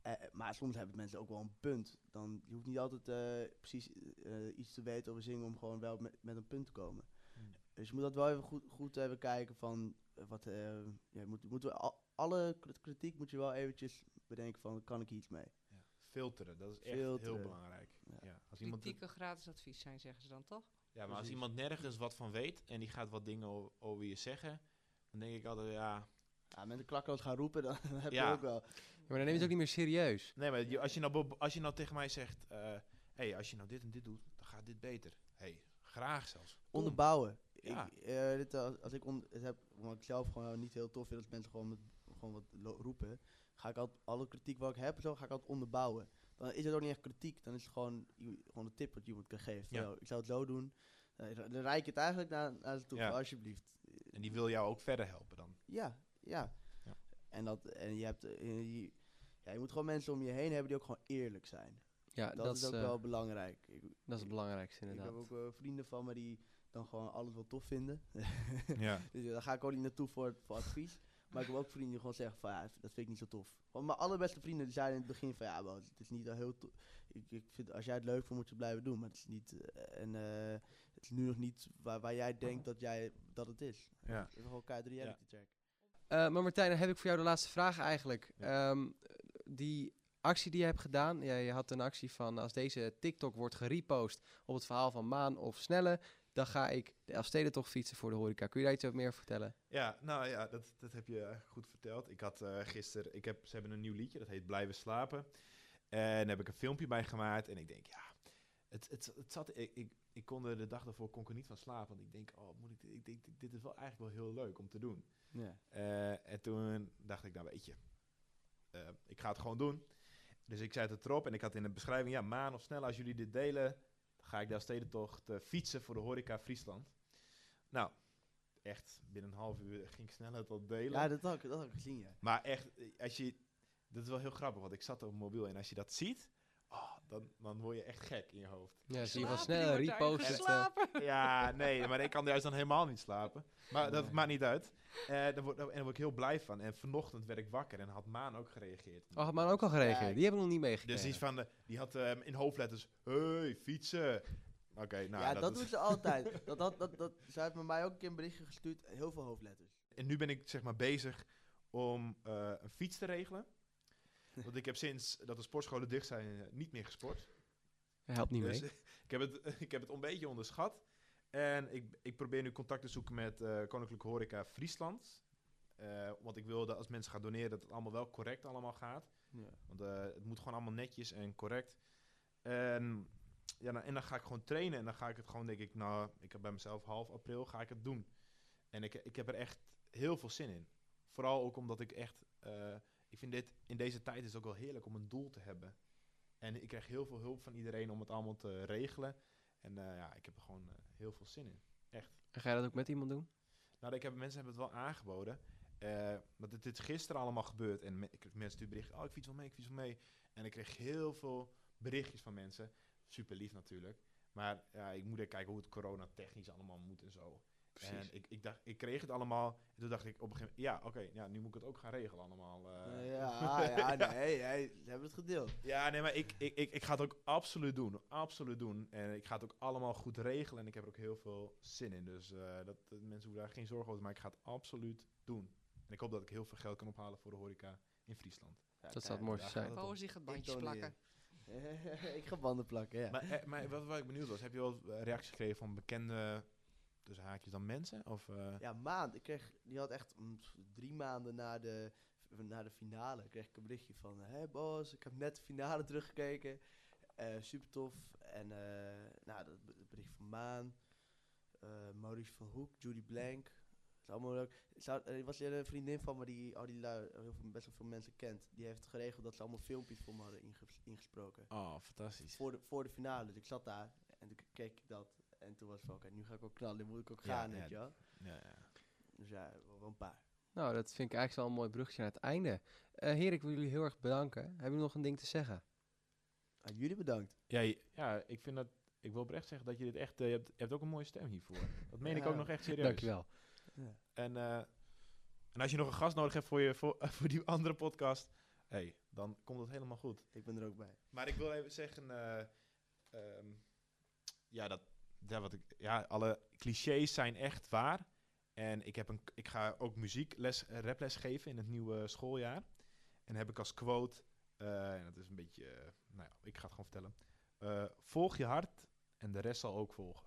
Eh, maar soms hebben mensen ook wel een punt. Dan, je hoeft niet altijd eh, precies eh, iets te weten over zingen om gewoon wel met, met een punt te komen.
Hmm.
Dus je moet dat wel even goed, goed even kijken van, eh, wat, eh, ja, je moet, moet wel al- alle kri- kritiek moet je wel eventjes bedenken van, kan ik iets mee?
Filteren, dat is echt
Filteren.
heel belangrijk.
Ja.
Ja. Als iemand
gratis advies zijn, zeggen ze dan toch?
Ja, maar als iemand nergens wat van weet en die gaat wat dingen over je zeggen, dan denk ik altijd, ja...
Ja, met een klakloos gaan roepen, dan heb
Ja.
je ook wel.
Maar dan neem je het ook niet meer serieus.
Nee, maar je- als je nou, als je nou tegen mij zegt, eh hey, als je nou dit en dit doet, dan gaat dit beter. hey, graag zelfs. Kom.
Onderbouwen.
Ja.
Ik, eh, dit, eh, als, als ik on, het heb, wat ik zelf gewoon niet heel tof vind als mensen gewoon, met, gewoon wat lo- roepen, ga ik altijd alle kritiek wat ik heb, zo, ga ik altijd onderbouwen. Dan is het ook niet echt kritiek, dan is het gewoon, je- gewoon een tip wat je iemand kan geven. Van,
Ja.
"Yo, ik zou het zo doen. Eh, dan dan reik je het eigenlijk naar, naar ze toe,
Ja.
van, alsjeblieft.
En die wil jou ook verder helpen dan.
Ja, ja.
Ja.
En, dat, en je, hebt, eh, je, ja, je moet gewoon mensen om je heen hebben die ook gewoon eerlijk zijn.
Ja,
dat,
dat,
is ook
eh,
wel belangrijk. Ik,
dat is het belangrijkste
ik
inderdaad.
heb ook eh, vrienden van me die dan gewoon alles wel tof vinden.
Ja.
Dus daar ga ik ook niet naartoe voor, voor advies. Maar ik heb ook vrienden die gewoon zeggen van ja, dat vind ik niet zo tof. Want mijn allerbeste vrienden die zeiden in het begin van ja, bro, het is niet al heel tof. Ik, ik vind, als jij het leuk vindt, moet je het blijven doen. Maar het is niet, eh, en eh, het is nu nog niet waar, waar jij denkt dat, jij, dat het is.
Ja.
Het is gewoon keihard reality track.
Eh, maar Martijn, dan heb ik voor jou de laatste vraag eigenlijk.
Ja.
Ehm, die actie die je hebt gedaan, ja, je had een actie van als deze TikTok wordt gerepost op het verhaal van Maan of Snelle, dan ga ik de Elfstedentocht fietsen voor de horeca. Kun je daar iets over meer over vertellen?
Ja, nou ja, dat, dat heb je eh, goed verteld. Ik had eh gisteren, ik heb, ze hebben een nieuw liedje, dat heet Blijven Slapen. En daar heb ik een filmpje bij gemaakt. En ik denk, ja, het, het, het zat, ik, ik, ik kon er de dag daarvoor kon ik er niet van slapen. Want ik denk, oh, moet ik, dit- ik denk, dit is wel eigenlijk wel heel leuk om te doen.
Ja.
Eh, en toen dacht ik, nou weet je, ik ga het gewoon doen. Dus ik zet het erop en ik had in de beschrijving, ja, maan of snel als jullie dit delen, ga ik de stedentocht uh, fietsen voor de horeca Friesland. Nou, echt, binnen een half uur ging ik snel het al delen.
ja, dat had, ik, dat had ik gezien, ja.
Maar echt, eh, als je, dat is wel heel grappig, want ik zat op mobiel en als je dat ziet, dan, dan word je echt gek in je hoofd.
Ja, zie je van
Martijn,
repost.
Ja, nee, maar ik kan juist dan helemaal niet slapen. Maar dat
Nee.
maakt niet uit. Eh daar, word, en daar word ik heel blij van. En vanochtend werd ik wakker en had Maan ook gereageerd.
oh, had Maan ook al gereageerd?
Ja,
Die hebben we nog niet meegekregen.
Dus die, is van de, die had ehm, in hoofdletters, hey, fietsen. Oké, nou
ja, dat,
is-
doen ze altijd. dat, dat, dat, dat, zij heeft met mij ook een keer een berichtje gestuurd, heel veel hoofdletters.
En nu ben ik zeg maar bezig om eh, een fiets te regelen. Want ik heb sinds dat de sportscholen dicht zijn eh, niet meer gesport.
Helpt niet
Dus,
mee.
ik, heb het, ik heb het een beetje onderschat. En ik, ik probeer nu contact te zoeken met eh Koninklijke Horeca Friesland. Eh, want ik wil dat als mensen gaan doneren, dat het allemaal wel correct allemaal gaat.
Ja.
Want het moet gewoon allemaal netjes en correct. En, ja, nou, en dan ga ik gewoon trainen. En dan ga ik het gewoon, denk ik, nou, ik heb bij mezelf half april ga ik het doen. En ik, ik heb er echt heel veel zin in. Vooral ook omdat ik echt, ik vind dit, in deze tijd is ook wel heerlijk om een doel te hebben. En ik krijg heel veel hulp van iedereen om het allemaal te regelen. En eh, ja, ik heb er gewoon eh, heel veel zin in. Echt.
En ga je dat ook met iemand doen?
Nou, ik heb, mensen hebben het wel aangeboden. Eh want het is gisteren allemaal gebeurd. En me- ik kreeg mensen sturen berichten. Oh, ik fiets wel mee, ik fiets wel mee. En ik kreeg heel veel berichtjes van mensen. Super lief natuurlijk. Maar ja, ik moet even kijken hoe het corona technisch allemaal moet en zo. En ik, ik, dacht, ik kreeg het allemaal. En toen dacht ik op een gegeven moment... Ja, oké, ja, nu moet ik het ook gaan regelen allemaal. eh.
ja, ja, nee, nee, ze hebben het gedeeld.
Ja, nee, maar ik, ik, ik, ik ga het ook absoluut doen. Absoluut doen. En ik ga het ook allemaal goed regelen. En ik heb er ook heel veel zin in. Dus eh, dat, dat mensen hoeven daar geen zorgen over. Maar ik ga het absoluut doen. En ik hoop dat ik heel veel geld kan ophalen voor de horeca in Friesland.
Ja,
Dat zou het mooiste zijn.
gaat
zich het bandjes
Ik
plakken.
ik ga banden plakken, ja.
Maar, eh, maar wat, waar ik benieuwd was, heb je wel reacties gekregen van bekende, tussen haakjes dan mensen? Of, eh,
Ja, maand. Ik kreeg, die had echt mm, drie maanden na de, na de finale, kreeg ik een berichtje van... Hé hey ik heb net de finale teruggekeken. Eh super tof. En eh, nou, dat be- bericht van Maan, Maurice van Hoek, Judy Blank. Is allemaal leuk. Er was een vriendin van me die al die lui, heel veel, best wel veel mensen kent. Die heeft geregeld dat ze allemaal filmpjes voor me hadden inges- ingesproken.
Oh, fantastisch.
Voor de, voor de finale. Dus ik zat daar en toen keek ik dat. En toen was het van, oké, nu ga ik ook knallen. Nu moet ik ook
Ja,
gaan,
ja.
weet je wel.
Ja, ja.
Dus ja, wel, wel een paar.
Nou, dat vind ik eigenlijk wel een mooi bruggetje naar het einde. Eh heer, ik wil jullie heel erg bedanken. Hebben jullie nog een ding te zeggen?
Ah, jullie bedankt.
Ja, ja, ik vind dat... Ik wil oprecht zeggen dat je dit echt... eh, je, hebt, je hebt ook een mooie stem hiervoor. Dat meen ik
Ja.
ook nog echt serieus.
Dankjewel.
En, eh, en als je nog een gast nodig hebt voor, je, voor, voor die andere podcast... hey, dan komt het helemaal goed.
Ik ben er ook bij.
Maar ik wil even zeggen... eh, ehm, ja, dat, ja, wat ik, ja, alle clichés zijn echt waar. En ik, heb een, ik ga ook muziekles, eh, raples geven in het nieuwe schooljaar. En heb ik als quote... eh, en dat is een beetje... eh, nou ja, ik ga het gewoon vertellen. Eh, volg je hart en de rest zal ook volgen.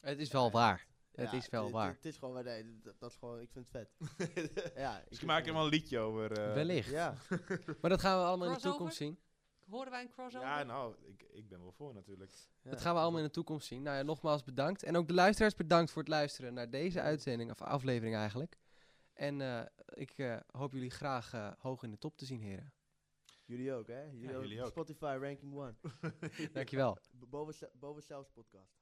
Het is wel waar. Het is wel waar.
Het is gewoon waar, nee, dat, dat is gewoon, ik vind het vet. ja, ik
Misschien maak ik er wel een liedje over. eh.
Wellicht.
Ja,
Maar dat gaan we allemaal in de toekomst zien.
Horen wij een crossover?
Ja, nou, ik, ik ben wel voor natuurlijk.
ja.
Dat gaan we allemaal in de toekomst zien. Nou ja, nogmaals bedankt. En ook de luisteraars bedankt voor het luisteren naar deze uitzending, of aflevering eigenlijk. En eh, ik eh, hoop jullie graag eh, hoog in de top te zien, heren.
Jullie ook, hè? Jullie,
Ja,
ook.
jullie ook.
Spotify ranking one.
Dankjewel.
Boven, boven zelfs podcast.